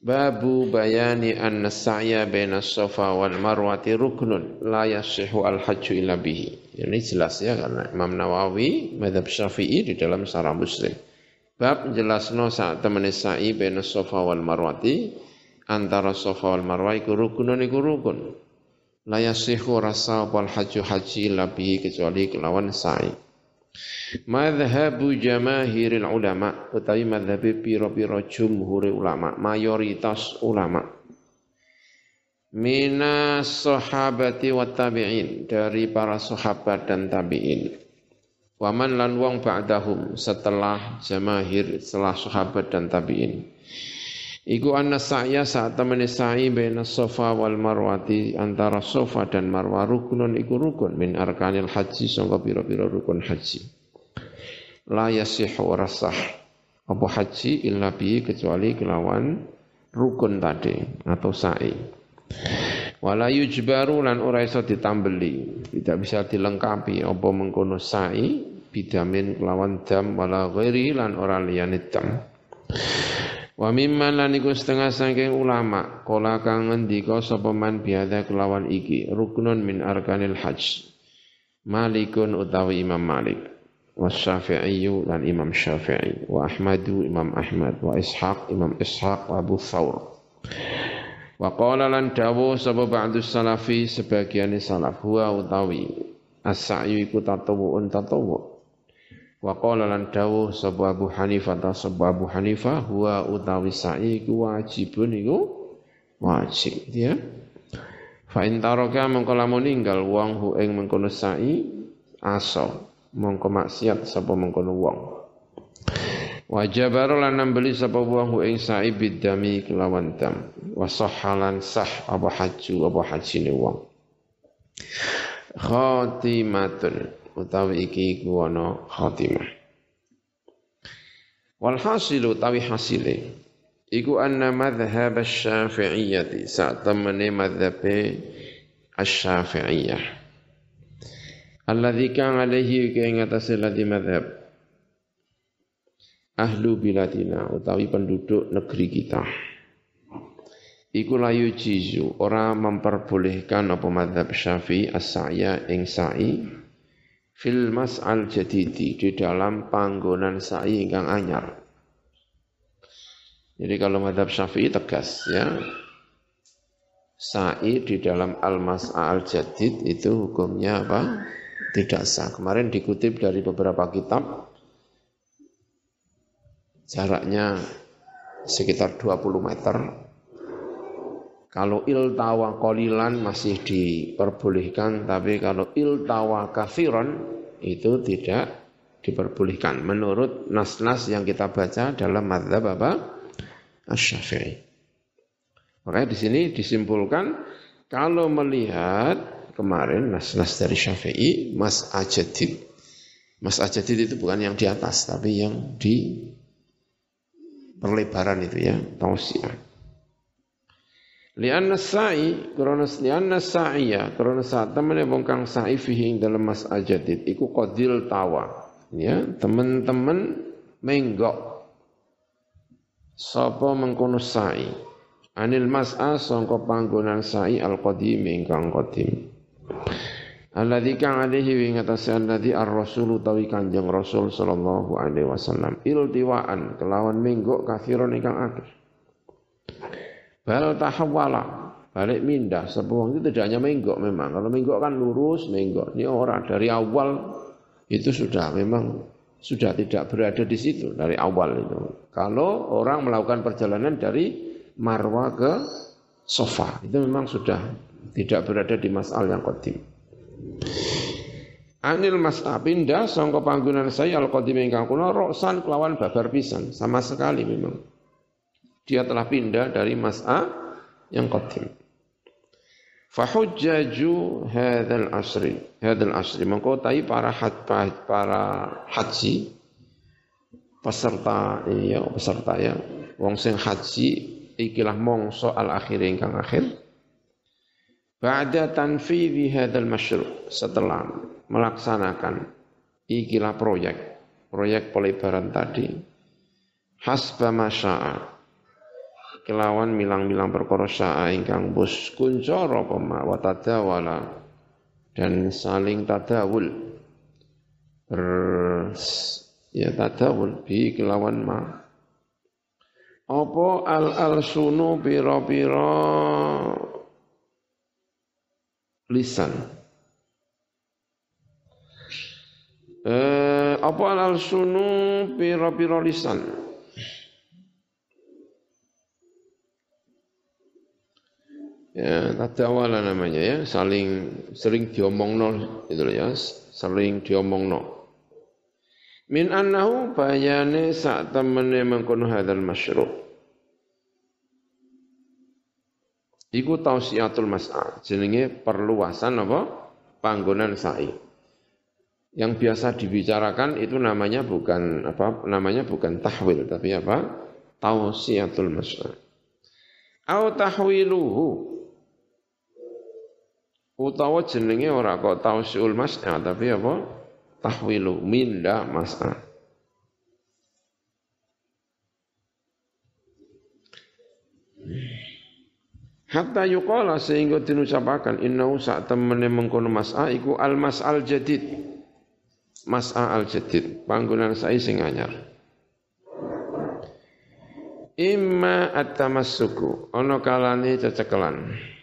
Babu bayani anna sa'ya baina safa wal marwati ruknun la yasihu al hajju illa bihi. Ini jelas ya karena Imam Nawawi madhab Syafi'i di dalam Sarah Muslim. Bab jelasno saat temen sa'i baina safa wal marwati antara safa wal marwa iku rukunun iku rukun. La yasihu rasa wal hajju haji illa bihi kecuali kelawan sa'i. Madhabu jamahiril ulama utawi madhabi piro-piro jumhuri ulama, mayoritas ulama. Minas sahabati wa tabi'in dari para sahabat dan tabi'in. Waman lan wong ba'dahum setelah jamahir setelah sahabat dan tabi'in. Iku anna sa'ya saat temani sa'i baina sofa wal marwati antara sofa dan marwah rukunun iku rukun min arkanil haji sangka piro-piro rukun haji. La yasihu rasah. Apa haji illa bi kecuali kelawan rukun tadi atau sa'i. Wala yujbaru lan ora iso ditambeli. Tidak bisa dilengkapi apa mengkono sa'i bidamin kelawan dam wala ghairi lan ora liyane dam Wa mimman lan iku setengah saking ulama kala kang ngendika sapa man biada kelawan iki ruknun min arkanil hajj. Malikun utawi Imam Malik wa Syafi'i lan Imam Syafi'i wa Ahmadu Imam Ahmad wa Ishaq Imam Ishaq wa Abu Thawr. Wa qala lan dawu sapa ba'du salafi sebagian salaf huwa utawi as-sa'yu iku tatawu'un tatawwu' wa qala lan dawu sapa Abu Hanifah ta sapa Abu Hanifah huwa utawi sa'i iku wajibun iku wajib ya. Fa in taraka mengko lamun ninggal wong hu ing mengkono sa'i asal mongko maksiat sapa mengkono wong. Wajabar lan nambeli sapa wong ing sa'i bidami kelawan dam. Wa sahhalan sah apa haju apa hajine wong utawi iki iku ana khatimah. Wal hasilu tawi hasile iku anna madhhab asy-syafi'iyyati saat temene madhabe asy-syafi'iyyah. Alladzi kang alaihi ing atase ladi madhab ahlu biladina utawi penduduk negeri kita. Iku layu jizu ora memperbolehkan apa madhab syafi'i as-sa'ya ing sa'i fil mas'al jadidi di dalam panggonan sa'i ingkang anyar jadi kalau madhab syafi'i tegas ya sa'i di dalam al-mas'al jadid itu hukumnya apa? tidak sah. Kemarin dikutip dari beberapa kitab, jaraknya sekitar 20 meter. Kalau iltawa kolilan masih diperbolehkan, tapi kalau iltawa kafiron itu tidak diperbolehkan. Menurut nas-nas yang kita baca dalam madhab apa? Asy-Syafi'i. Makanya di sini disimpulkan kalau melihat kemarin nas-nas dari Syafi'i mas ajadid. Mas ajadid itu bukan yang di atas tapi yang di perlebaran itu ya, tausiah. Lianna sa'i karena lianna sa'iya karena saat teman yang bongkang sa'i fihi dalam mas ajadid iku qadil tawa. Ya teman-teman menggok. Sapa mengkono sa'i? Anil mas'a sangka panggonan sa'i al qadim ingkang qadim. Alladzi kang alaihi wa ngatasi alladzi ar-rasul utawi Kanjeng Rasul sallallahu alaihi wasallam iltiwaan kelawan menggok kafiron ingkang akeh Bal tahawala balik mindah. Sebuah itu tidak hanya menggok memang. Kalau menggok kan lurus menggok. Ini orang dari awal itu sudah memang sudah tidak berada di situ dari awal itu. Kalau orang melakukan perjalanan dari Marwa ke Sofa itu memang sudah tidak berada di masal yang kodim Anil mas'a pindah sangka panggunan saya al qadim ingkang kuna roksan kelawan babar pisan. Sama sekali memang. Dia telah pindah dari mas'a yang qadim. Fahujjaju hadzal asri, hadzal asri. Mengkotai para had, para haji peserta iya peserta ya. Wong sing haji ikilah mongso al akhir ingkang akhir. Ba'da tanfidhi hadzal masyru' setelah melaksanakan ikilah proyek proyek pelebaran tadi. Hasba masya'a kelawan milang-milang perkara sya'a ingkang bus kuncara pema. Wa tadawala. Dan saling tadawul. Ber ya tadawul. Bi kelawan ma. Apa al al sunu pira-pira? Lisan. Eh, apa al sunu piro-piro lisan? Ya, tadawala namanya ya, saling sering diomongno itu ya, sering diomongno. Min annahu bayane sak temene mengkono hadzal masyru'. Iku tausiatul mas'a, jenenge perluasan apa? Panggonan sa'i. Yang biasa dibicarakan itu namanya bukan apa? Namanya bukan tahwil, tapi apa? Tausiatul mas'a. Au tahwiluhu. Utawa jenenge ora kok tausiul mas'a, tapi apa? Tahwilu minda mas'a. Hatta yuqala sehingga dinucapakan innahu sak temene mengkono mas'a iku al mas'al jadid. Mas'a al jadid, panggonan sai sing anyar. Imma at-tamassuku, ana kalane cecekelan.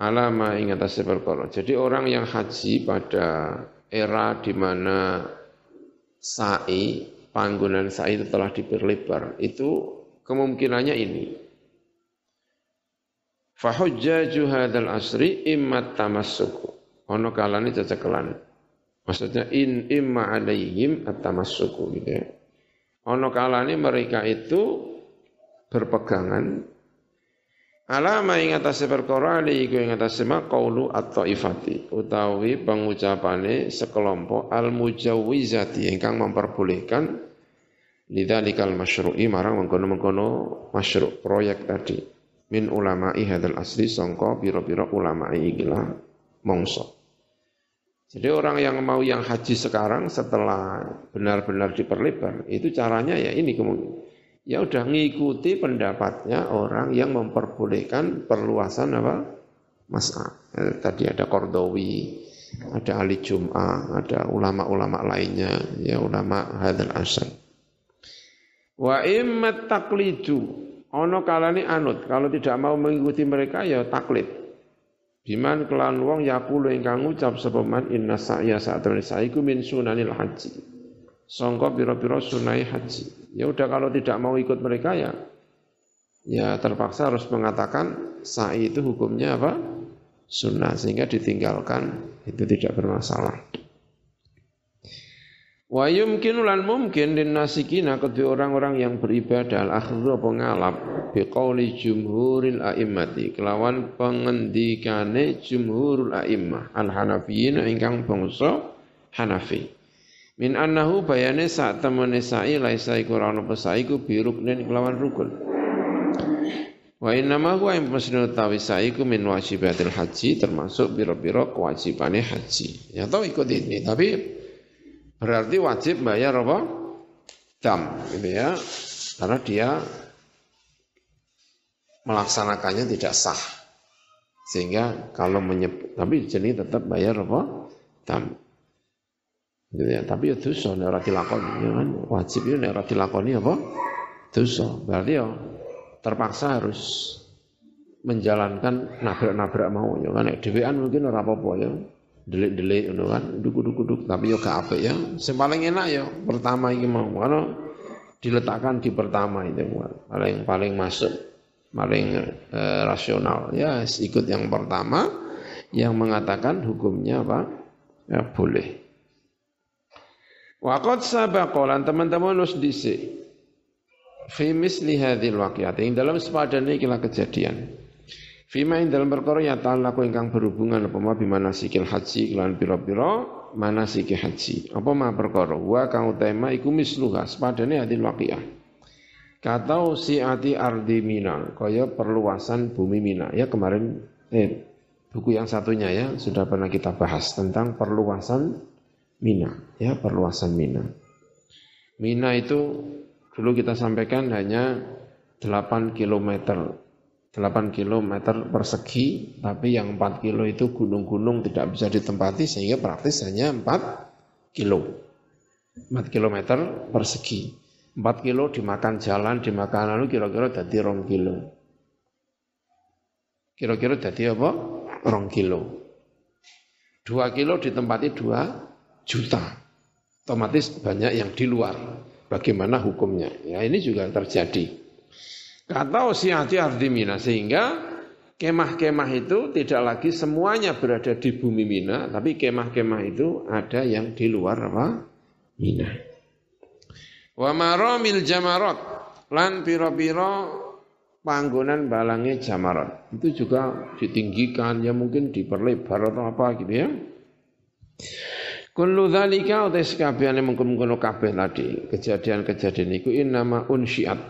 Alama ing atase perkara. Jadi orang yang haji pada era di mana sa'i, panggonan sa'i itu telah diperlebar, itu kemungkinannya ini Fahujjaju hadal asri imma tamassuku. Ono kalane cecekelan. Maksudnya in imma alaihim at-tamassuku gitu ya. Ono kalane mereka itu berpegangan alama ing atase perkara iku ing atase maqaulu at-taifati utawi pengucapane sekelompok al-mujawwizati ingkang memperbolehkan lidzalikal masyru'i marang mengkono-mengkono masyru' proyek tadi min ulama'i hadal asli songko biro-biro ulama'i ikilah mongso. Jadi orang yang mau yang haji sekarang setelah benar-benar diperlebar, itu caranya ya ini kemudian. Ya udah ngikuti pendapatnya orang yang memperbolehkan perluasan apa? Mas'a. Ya, tadi ada Kordowi, ada Ali Jum'ah, ada ulama-ulama lainnya, ya ulama hadal asal. Wa immat taklidu Ono kalane anut, kalau tidak mau mengikuti mereka ya taklid. Biman kelan wong yakulu ingkang ngucap sapa man inna sa'ya saat temen sa'iku min sunanil haji. Songko piro-piro sunai haji. Ya udah kalau tidak mau ikut mereka ya ya terpaksa harus mengatakan sa'i itu hukumnya apa? Sunnah sehingga ditinggalkan itu tidak bermasalah. Wa yumkinu lan mungkin din nasikina kedua orang-orang yang beribadah al-akhdhu apa ngalap biqauli jumhuril a'immati kelawan pengendikane jumhurul a'immah al-hanafiyin ingkang bangsa Hanafi. Min annahu bayane saat temene sa'i laisa iku ora ono iku biruknen kelawan rukun. Wa inna ma huwa yang sa'i iku min wajibatil haji termasuk biro-biro kewajibane haji. Ya tahu ikut ini tapi Berarti wajib bayar apa? Dam, gitu ya. Karena dia melaksanakannya tidak sah. Sehingga kalau menyebut, tapi jadi tetap bayar apa? Dam. Gitu ya. Tapi ya dosa, nek ora dilakoni, ya kan? Wajib itu nek ora dilakoni apa? Dosa. Berarti ya terpaksa harus menjalankan nabrak-nabrak mau ya kan? Nek dhewean mungkin ora apa-apa ya. Delik-delik ngono kan? Duduk-duduk tapi yo gak apik ya. Sing paling enak ya pertama iki mau. Karena diletakkan di pertama itu paling paling masuk paling eh, rasional. Ya ikut yang pertama yang mengatakan hukumnya apa? Ya boleh Waqad sabaqolan teman-teman harus dhisik fi misli hadhil waqi'ati dalam sepadane ikilah kejadian Fima ing dalam perkara ya ta'alaku ingkang berhubungan apa ma sikil haji kelan pira-pira manasiki haji. Apa ma perkara wa kang utama iku misluha sepadane waqiah. Kata si ati ardi Mina, kaya perluasan bumi Mina. Ya kemarin eh, buku yang satunya ya sudah pernah kita bahas tentang perluasan Mina, ya perluasan Mina. Mina itu dulu kita sampaikan hanya 8 kilometer 8 km persegi, tapi yang 4 kilo itu gunung-gunung tidak bisa ditempati sehingga praktis hanya 4 kilo. 4 km persegi. 4 kilo dimakan jalan, dimakan lalu kira-kira jadi rong kilo. Kira-kira jadi apa? Rong kilo. 2 kilo ditempati 2 juta. Otomatis banyak yang di luar. Bagaimana hukumnya? Ya ini juga terjadi. Kata usiati ardi Mina sehingga kemah-kemah itu tidak lagi semuanya berada di bumi Mina, tapi kemah-kemah itu ada yang di luar apa? Mina. Wa maramil jamarot lan piro-piro panggonan balangnya jamarat. Itu juga ditinggikan, ya mungkin diperlebar atau apa gitu ya. Kullu dzalika utais kabehane mengkono-kono kabeh tadi. Kejadian-kejadian iku innama unsyiat.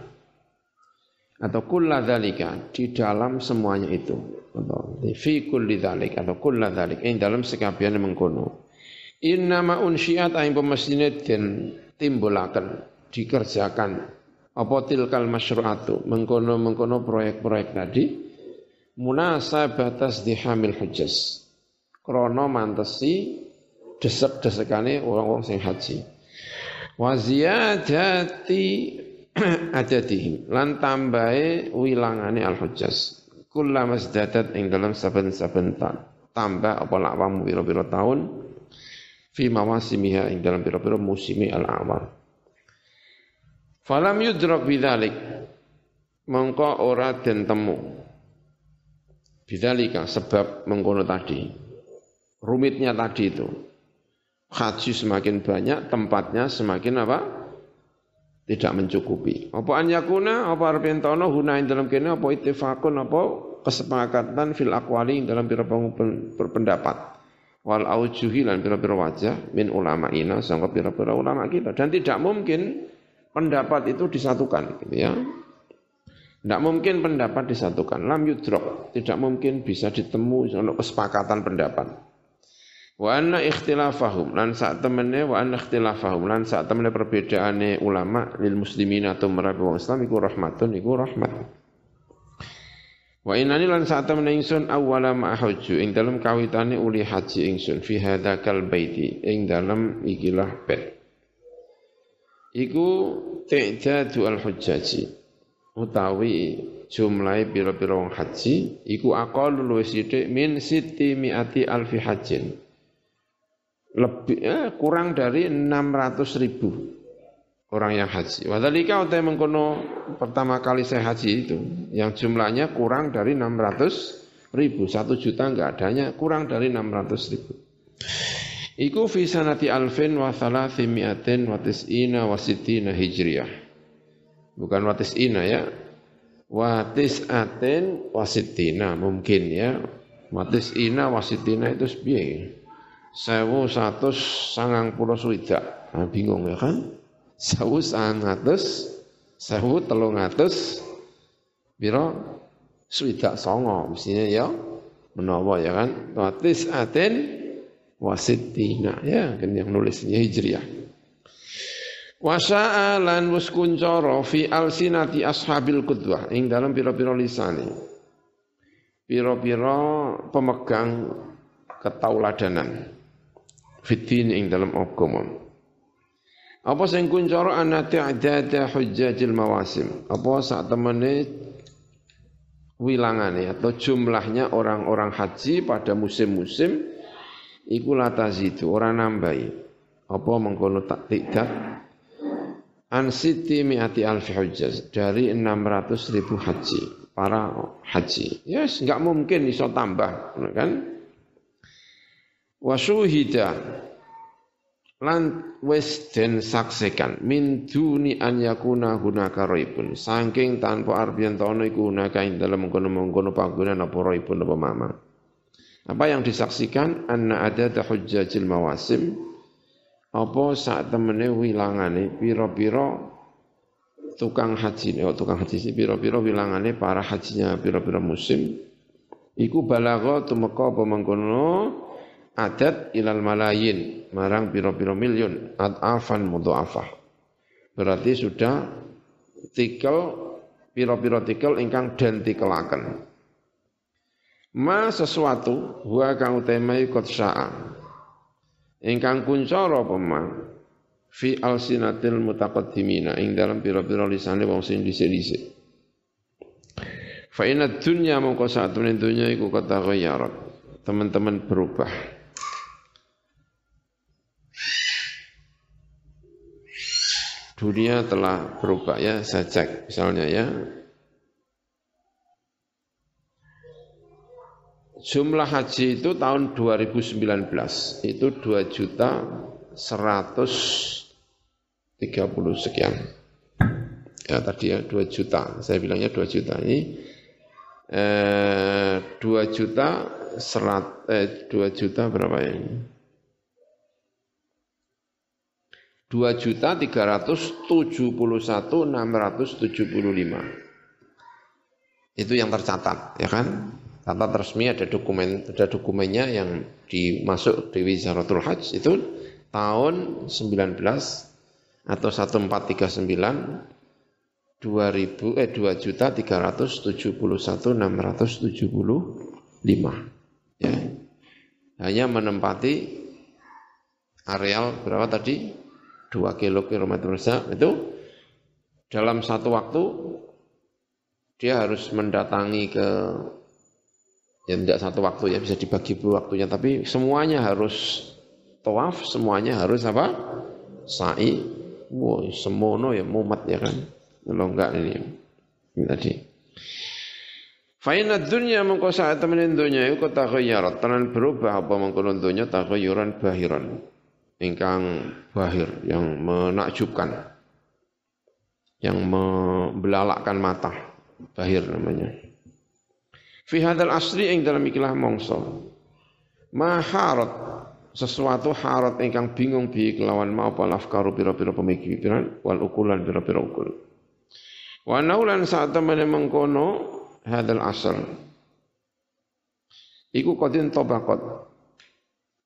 Atau kulla dzalika di dalam semuanya itu. Atau fi kulli dzalik atau kulla dzalik ing dalam sekabiane mengkono. Innama unsyiat aing pemestine den timbulaken dikerjakan. Apa tilkal masyru'atu mengkono-mengkono proyek-proyek tadi munasabatas dihamil hujjas krana mantesi desek-desekane wong-wong sing haji. Wa ziyadati adadihim. Lan tambahe wilangane al hujjaz kullama mazdadat ing dalam saben-saben tambah apa lakwamu pira-pira taun fi mawasimiha ing dalam pira-pira musimi al awal falam yudrak bidzalik mongko ora den temu. Bidzalika sebab mengkono tadi. Rumitnya tadi itu haji semakin banyak tempatnya semakin apa tidak mencukupi. Apa an yakuna apa arep entono huna ing dalam kene apa ittifaqun apa kesepakatan fil aqwali dalam pira berpendapat wal aujuhi lan pira-pira wajah min ulama ina sangka pira-pira ulama kita dan tidak mungkin pendapat itu disatukan gitu ya. Tidak mungkin pendapat disatukan. Lam yudrok. Tidak mungkin bisa ditemu untuk kesepakatan pendapat. Wa anna ikhtilafahum. Lan sak temene wa anna ikhtilafahum. Lan sak temene perbedaane ulama lil muslimin atau merabi wong Islam iku rahmatun iku rahmat. Wa inani lan sak temene ingsun awwala ma hajju ing dalem kawitane uli haji ingsun fi hadzakal baiti. Ing dalem ikilah bait. Iku ta'dadu al hujjaji utawi jumlahe pira-pira wong haji iku aqal luwih sithik min siti miati alfi hajjin lebih eh, kurang dari 600 ribu orang yang haji. Wadhalika utai mengkono pertama kali saya haji itu, yang jumlahnya kurang dari 600 ribu, satu juta enggak adanya, kurang dari 600 ribu. Iku fi sanati alfin wa thalathimiatin wa tis'ina wa sitina hijriyah. Bukan wa tis'ina ya. Wa tis'atin wa sitina mungkin ya. Wa tis'ina wa sitina itu sepiye. Sewu satu sangang pulau suida. Nah, bingung ya kan? Sewu sangang atus, sewu telung atus, biro suida songo. Mestinya ya menawa ya kan. Wa tis'atin wasittina ya kan yang nulisnya hijriah wasa'a lan wis kuncara fi alsinati ashabil qudwah ing dalam pira-pira lisane pira-pira pemegang ketauladanan fitin ing dalam agama. Apa sing kuncara ana ta'dada hujjajil mawasim? Apa sak temene wilangane atau jumlahnya orang-orang haji pada musim-musim iku latazidu ora nambahi. Apa mengkono tak tidak an siti mi'ati alfi hujjaz dari 600 ribu haji para haji. Yes enggak mungkin iso tambah kan wasuhida. Lan wis den saksikan. Min duni an yakuna hunaka raibun saking tanpa arbian tono iku hunaka ing dalem mengkono-mengkono panggonan apa raibun apa mamang apa yang disaksikan? Anna ada hujjajil mawasim. Apa saat temene wilangane piro-piro tukang haji oh, tukang haji sih piro-piro wilangane para hajinya piro-piro musim. Iku balagha tumeka apa mengkono adat ilal malayin marang piro-piro miliun adafan mudhafah berarti sudah tikel piro-piro tikel ingkang den tikelaken Ma sesuatu wa kang utemai kot sa'a. Ingkang kuncara apa ma fi alsinatil mutaqaddimina ing dalam pira-pira lisane wong sing dhisik-dhisik. Fa inna dunya mongko satune dunya iku kata. Teman-teman berubah. Dunia telah berubah ya, saya cek misalnya ya, Jumlah haji itu tahun 2019 itu 2 juta 130 sekian. Ya tadi ya 2 juta, saya bilangnya 2 juta ini eh, 2 juta serat eh 2 juta berapa ya ini? 2 juta 371 675. Itu yang tercatat, ya kan? Catat resmi ada dokumen ada dokumennya yang dimasuk di Wizaratul Hajj itu tahun 19 atau 1439 2000 eh 2 juta 371 675 ya. Hanya menempati areal berapa tadi? 2 kilo kilometer persegi itu dalam satu waktu dia harus mendatangi ke ya tidak satu waktu ya bisa dibagi waktunya. Tapi semuanya harus tawaf semuanya harus apa? Sa'i. Wow semono ya mumat ya kan? Kalau enggak ini, ini tadi. Faina dunya mengko saat temenin dunya iku taghayyarat tenan berubah apa mengko dunya taghayyuran bahiran ingkang bahir yang menakjubkan yang membelalakkan mata bahir namanya Fi hadal asri ing dalam ikilah mongso. Maharat sesuatu harat ingkang bingung bi kelawan mau apa lafkaru pira-pira pemikiran wal ukulan pira-pira ukul. Wa naulan saat temene mengkono hadal asr. Iku kodin tobakot.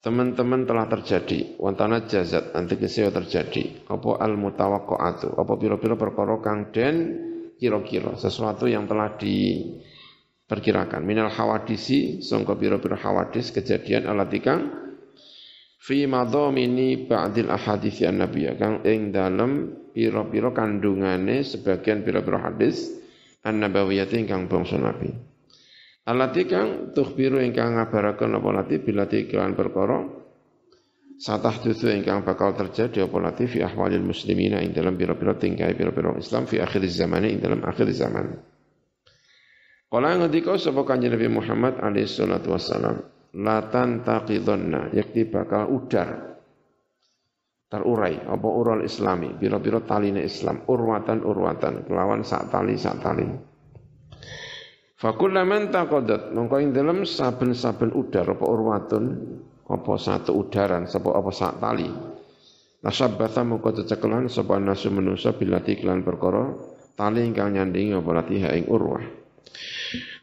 Teman-teman telah terjadi. Wantana jazat nanti kesio terjadi. Apa al mutawaqqa'atu apa pira-pira perkara kang den kira-kira? Sesuatu yang telah di perkirakan minal hawadisi sangka pira-pira hawadis kejadian alatikang fi madhamini ba'dil ahadits an nabiyya. Kang ing dalem pira-pira kandungane sebagian pira-pira hadis an nabawiyyah ingkang bangsa nabi alati kang tukhbiru ingkang ngabaraken apa lati? Bilati kelan perkara satah tutu ingkang bakal terjadi apa lati? Fi ahwalil muslimina ing dalam pira-pira tingkai pira-pira Islam fi akhir zaman ing dalam akhir zaman. Kala ngendika sapa Kanjeng Nabi Muhammad alaihi salatu wassalam, latan taqidonna yakti bakal udar terurai apa ural islami biro-biro taline Islam urwatan urwatan kelawan sak tali sak tali Fakulaman taqadat mongko ing dalem saben-saben udar apa urwatun apa satu udaran sapa apa sak tali Nasabbatha mongko cecekelan sapa nasu manusa bilati kelan perkara tali ingkang nyandingi apa latiha ing urwah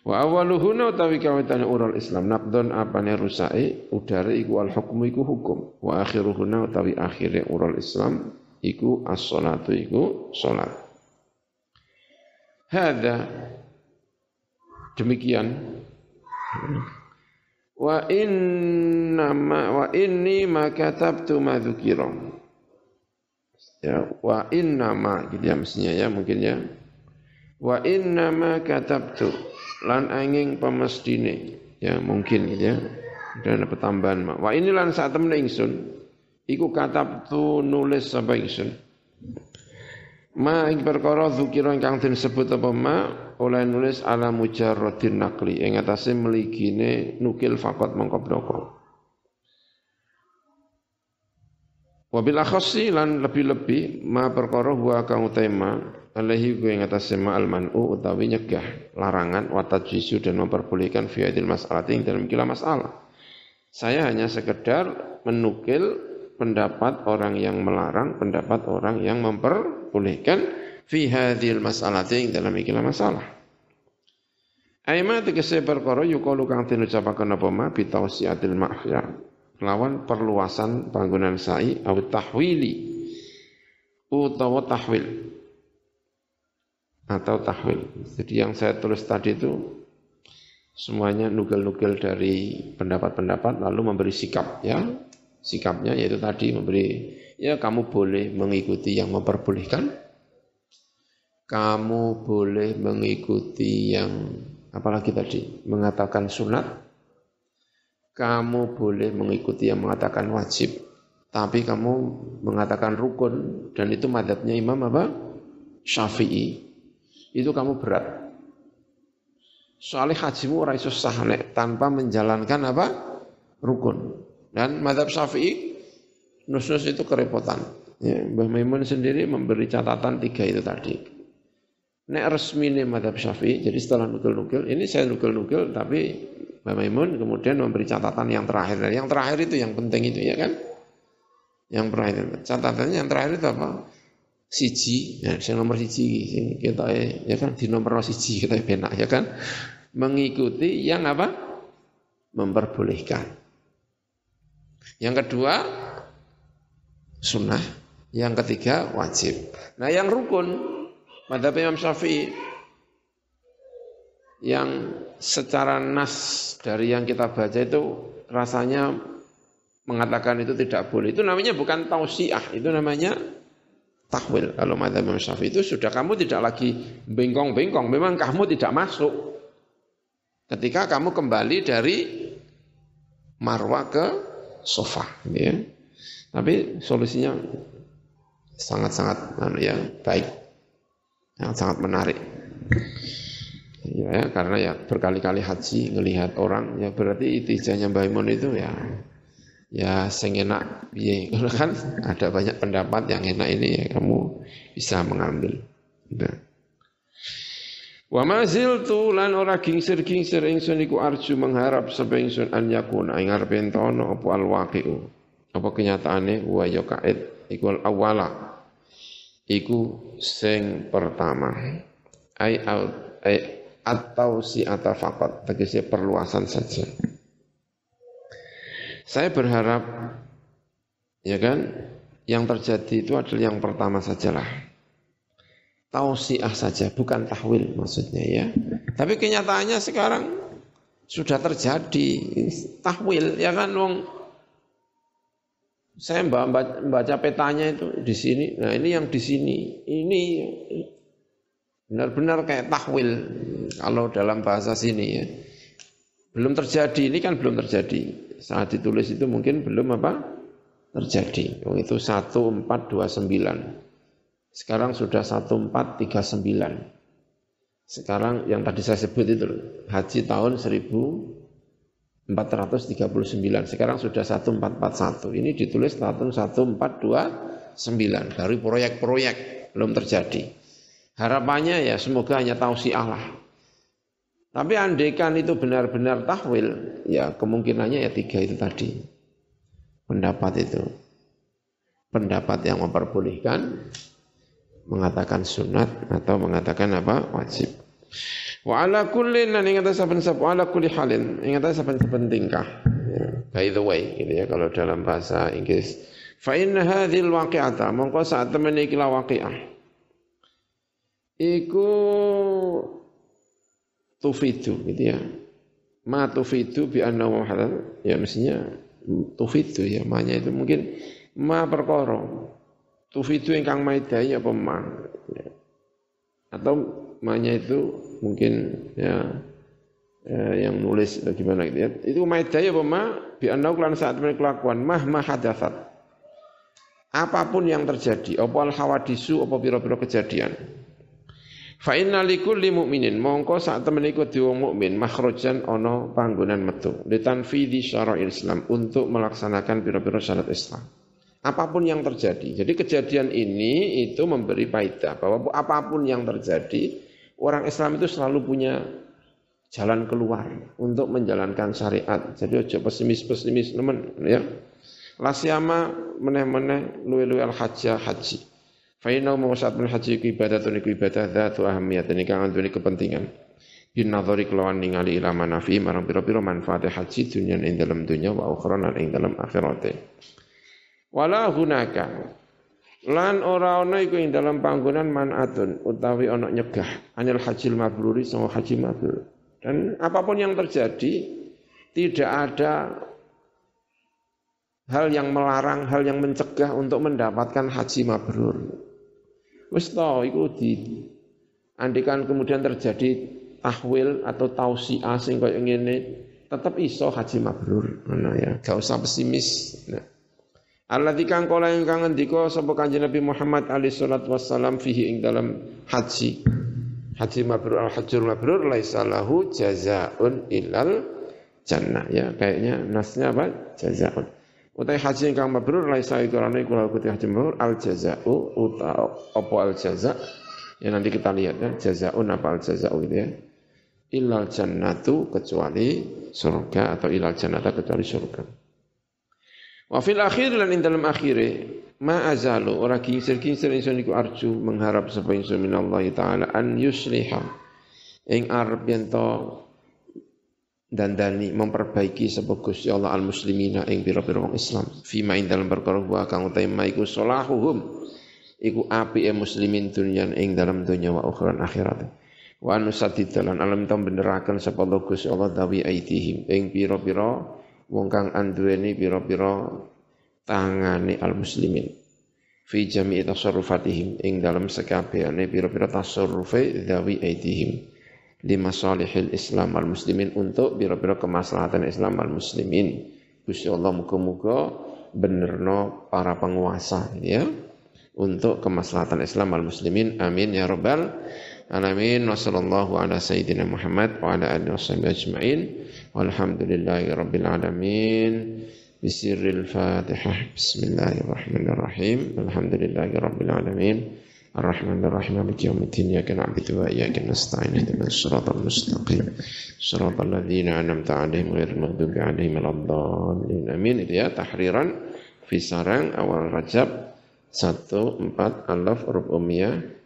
Wa awaluhuna utawi kawitane ural Islam naqdon apane rusai udare iku al hukmu iku hukum. Wa akhiruhuna utawi akhire ural Islam iku as-salatu iku salat. Hada demikian. Wa inna ma wa inni ma katabtu ma ya wa inna ma gitu ya mestinya ya mungkin ya. Wa inna ma katabtu lan angin pemestine. Ya mungkin gitu ya. Dan tambahan mak. Wa ini lan saat temen ingsun. Iku katab tu nulis sapa ingsun ma ing perkara zukira ingkang disebut apa ma oleh nulis ala mujarradin nakli ing atase meligine nukil fakot mongko bloko Wabil akhasi lan lebih-lebih ma perkara huwa kang utama alaihi gue ngatas sema al-man'u utawi nyegah larangan wa tajwizu dan memperbolehkan fi hadil mas'alati dalam kila masalah. Saya hanya sekedar menukil pendapat orang yang melarang, pendapat orang yang memperbolehkan fi hadil mas'alati dalam kila masalah. Aima tegese perkara yukalu kang den ucapaken apa ma bi tausiatil lawan perluasan bangunan sa'i atau tahwili utawa tahwil atau tahwil. Jadi yang saya tulis tadi itu semuanya nugel-nugel dari pendapat-pendapat lalu memberi sikap ya. Sikapnya yaitu tadi memberi ya kamu boleh mengikuti yang memperbolehkan. Kamu boleh mengikuti yang apalagi tadi mengatakan sunat. Kamu boleh mengikuti yang mengatakan wajib. Tapi kamu mengatakan rukun dan itu madhabnya Imam apa? Syafi'i itu kamu berat. Soalnya hajimu ora iso sah tanpa menjalankan apa? rukun. Dan madhab Syafi'i nus-nus itu kerepotan. Ya, Mbah Maimun sendiri memberi catatan tiga itu tadi. Nek resmi ini madhab Syafi'i, jadi setelah nukil-nukil, ini saya nukil-nukil, tapi Mbah Maimun kemudian memberi catatan yang terakhir. Yang terakhir itu yang penting itu ya kan? Yang terakhir. Catatannya yang terakhir itu apa? siji, ya, saya nomor siji, kita ya kan di nomor siji kita benak ya kan, mengikuti yang apa? Memperbolehkan. Yang kedua sunnah, yang ketiga wajib. Nah yang rukun, madhab Imam Syafi'i yang secara nas dari yang kita baca itu rasanya mengatakan itu tidak boleh. Itu namanya bukan tausiah, itu namanya tahwil. Kalau madzhab Imam Syafi'i itu sudah kamu tidak lagi bengkong-bengkong, memang kamu tidak masuk. Ketika kamu kembali dari marwah ke sofa, ya. Tapi solusinya sangat-sangat anu ya baik, yang sangat menarik. Ya, karena ya berkali-kali haji ngelihat orang ya berarti itijahnya Mbah Imun itu ya ya sing enak piye kan ada banyak pendapat yang enak ini ya kamu bisa mengambil nah. Wa mazil tu lan ora gingsir-gingsir ingsun iku arju mengharap sapa ingsun an yakuna ing arep entono apa al waqi'u? Apa kenyataane? Wa ya kaid. Iku al awala iku sing pertama. Ai al ai atau si atafaqat tegese perluasan saja. Saya berharap ya kan? Yang terjadi itu adalah yang pertama sajalah. Tausiah saja, bukan tahwil maksudnya ya. Tapi kenyataannya sekarang sudah terjadi tahwil ya kan wong saya membaca petanya itu di sini. Nah, ini yang di sini. Ini benar-benar kayak tahwil kalau dalam bahasa sini ya. Belum terjadi, ini kan belum terjadi saat ditulis itu mungkin belum apa terjadi. Oh, itu 1429. Sekarang sudah 1439. Sekarang yang tadi saya sebut itu haji tahun 1439 439. Sekarang sudah 1441. Ini ditulis tahun 1429 dari proyek-proyek belum terjadi. Harapannya ya semoga hanya si Allah. Tapi andekan itu benar-benar tahwil, ya kemungkinannya ya tiga itu tadi. Pendapat itu. Pendapat yang memperbolehkan, mengatakan sunat atau mengatakan apa? Wajib. Wa ala kullin lan ing atas saben wa ala kulli halin ing atas saben-saben tingkah. Ya, by the way gitu ya kalau dalam bahasa Inggris. Fa inna hadhil waqi'ata mongko saat temen iki la waqi'ah. Iku tufidu gitu ya. Ma tufidu bi anna ya mestinya tufidu ya manya itu mungkin ma perkara. Tufidu ingkang maidai apa ma. Ya. Atau manya itu mungkin ya, ya yang nulis gimana gitu ya. Itu maidaya apa ma bi annau lan saat kelakuan mah mah hadatsat. Apa pun yang terjadi, apa al hawadisu apa pira-pira kejadian. Fa inna likulli mu'minin mongko saat temen iku di wong mukmin makhrajan ana panggonan metu litanfidhi syara'il Islam untuk melaksanakan pira-pira syarat Islam apa pun yang terjadi. Jadi kejadian ini itu memberi faedah bahwa apa pun yang terjadi, orang Islam itu selalu punya jalan keluar untuk menjalankan syariat. Jadi ojo pesimis-pesimis teman ya. Lasyama meneh-meneh luwe-luwe al-hajjah haji. Fa inna mawsat min haji ku ibadah iku ibadah dzatu ahamiyat ini kang andune kepentingan. Bin nadhari kelawan ningali ila manafi marang pira-pira manfaat haji dunia ing dalam dunia wa ukhra ing dalam akhirate. Wala hunaka. Lan ora ana iku ing dalam panggonan manatun utawi ana nyegah anil hajil mabruri sama haji mabrur. Dan apa pun yang terjadi tidak ada hal yang melarang, hal yang mencegah untuk mendapatkan haji mabrur. Wis to iku di andikan kemudian terjadi tahwil atau tausiah sing koyo ngene tetap iso haji mabrur. Nah ya, gak usah pesimis. Nah. Alladzi kang kala ingkang ngendika sapa Kanjeng Nabi Muhammad alaihi salatu wassalam fihi ing dalam haji. Haji mabrur al hajjul mabrur laisa lahu jazaun ilal jannah ya kayaknya nasnya apa jazaun. Utai haji ingkang mabrur laisa iku ana iku lahu haji mabrur al jazau uta apa al jaza ya nanti kita lihat ya jazaun apa al jazau itu ya. Ilal jannatu kecuali surga atau ilal jannata kecuali surga. Wa fil akhir lan ing dalam akhire ma azalu. Ora kingsir-kingsir ingsun iku arju mengharap sapa ingsun minallahi taala. An yusliha. Ing arep yen to dandani memperbaiki sapa Gusti Allah al muslimina ing pira-pira wong Islam fima ing dalam perkara wa kang utama iku salahuhum iku apike muslimin dunyan ing dalam dunya wa akhirat akhirat. Wa nusadidalan. Alam tam beneraken sapa Gusti Allah dawi aitihim. Ing pira-pira wong kang anduweni pira-pira tangane al muslimin fi jami'i tasarrufatihim ing dalam sekabehane pira-pira tasarrufe dawi aidihim. Li masalihil Islam al muslimin untuk pira-pira kemaslahatan Islam al muslimin Gusti Allah muga-muga benerno para penguasa ya. Untuk kemaslahatan Islam al muslimin amin ya rabbal العالمين وصلى الله على سيدنا محمد وعلى آله وصحبه أجمعين. والحمد لله رب العالمين. بسر الفاتحة. بسم الله الرحمن الرحيم. الحمد لله رب العالمين. الرحمن الرحيم. مالك يوم الدين. إياك نعبد وإياك نستعين. اهدنا الصراط المستقيم. صراط الذين أنعمت عليهم غير المغضوب عليهم ولا الضالين. آمين. itu ya tahriran Fisarang awal Rajab 1 4 alaf huruf ummiyah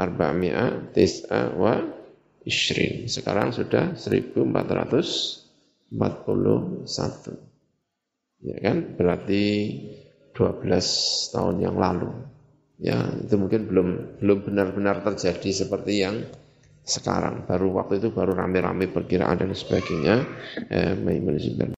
arba'mi'ah tis'a wa isrin sekarang sudah 1400 41. Ya kan? Berarti 12 tahun yang lalu. Ya, itu mungkin belum belum benar-benar terjadi seperti yang sekarang. Baru waktu itu baru rame-rame perkiraan dan sebagainya. Eh,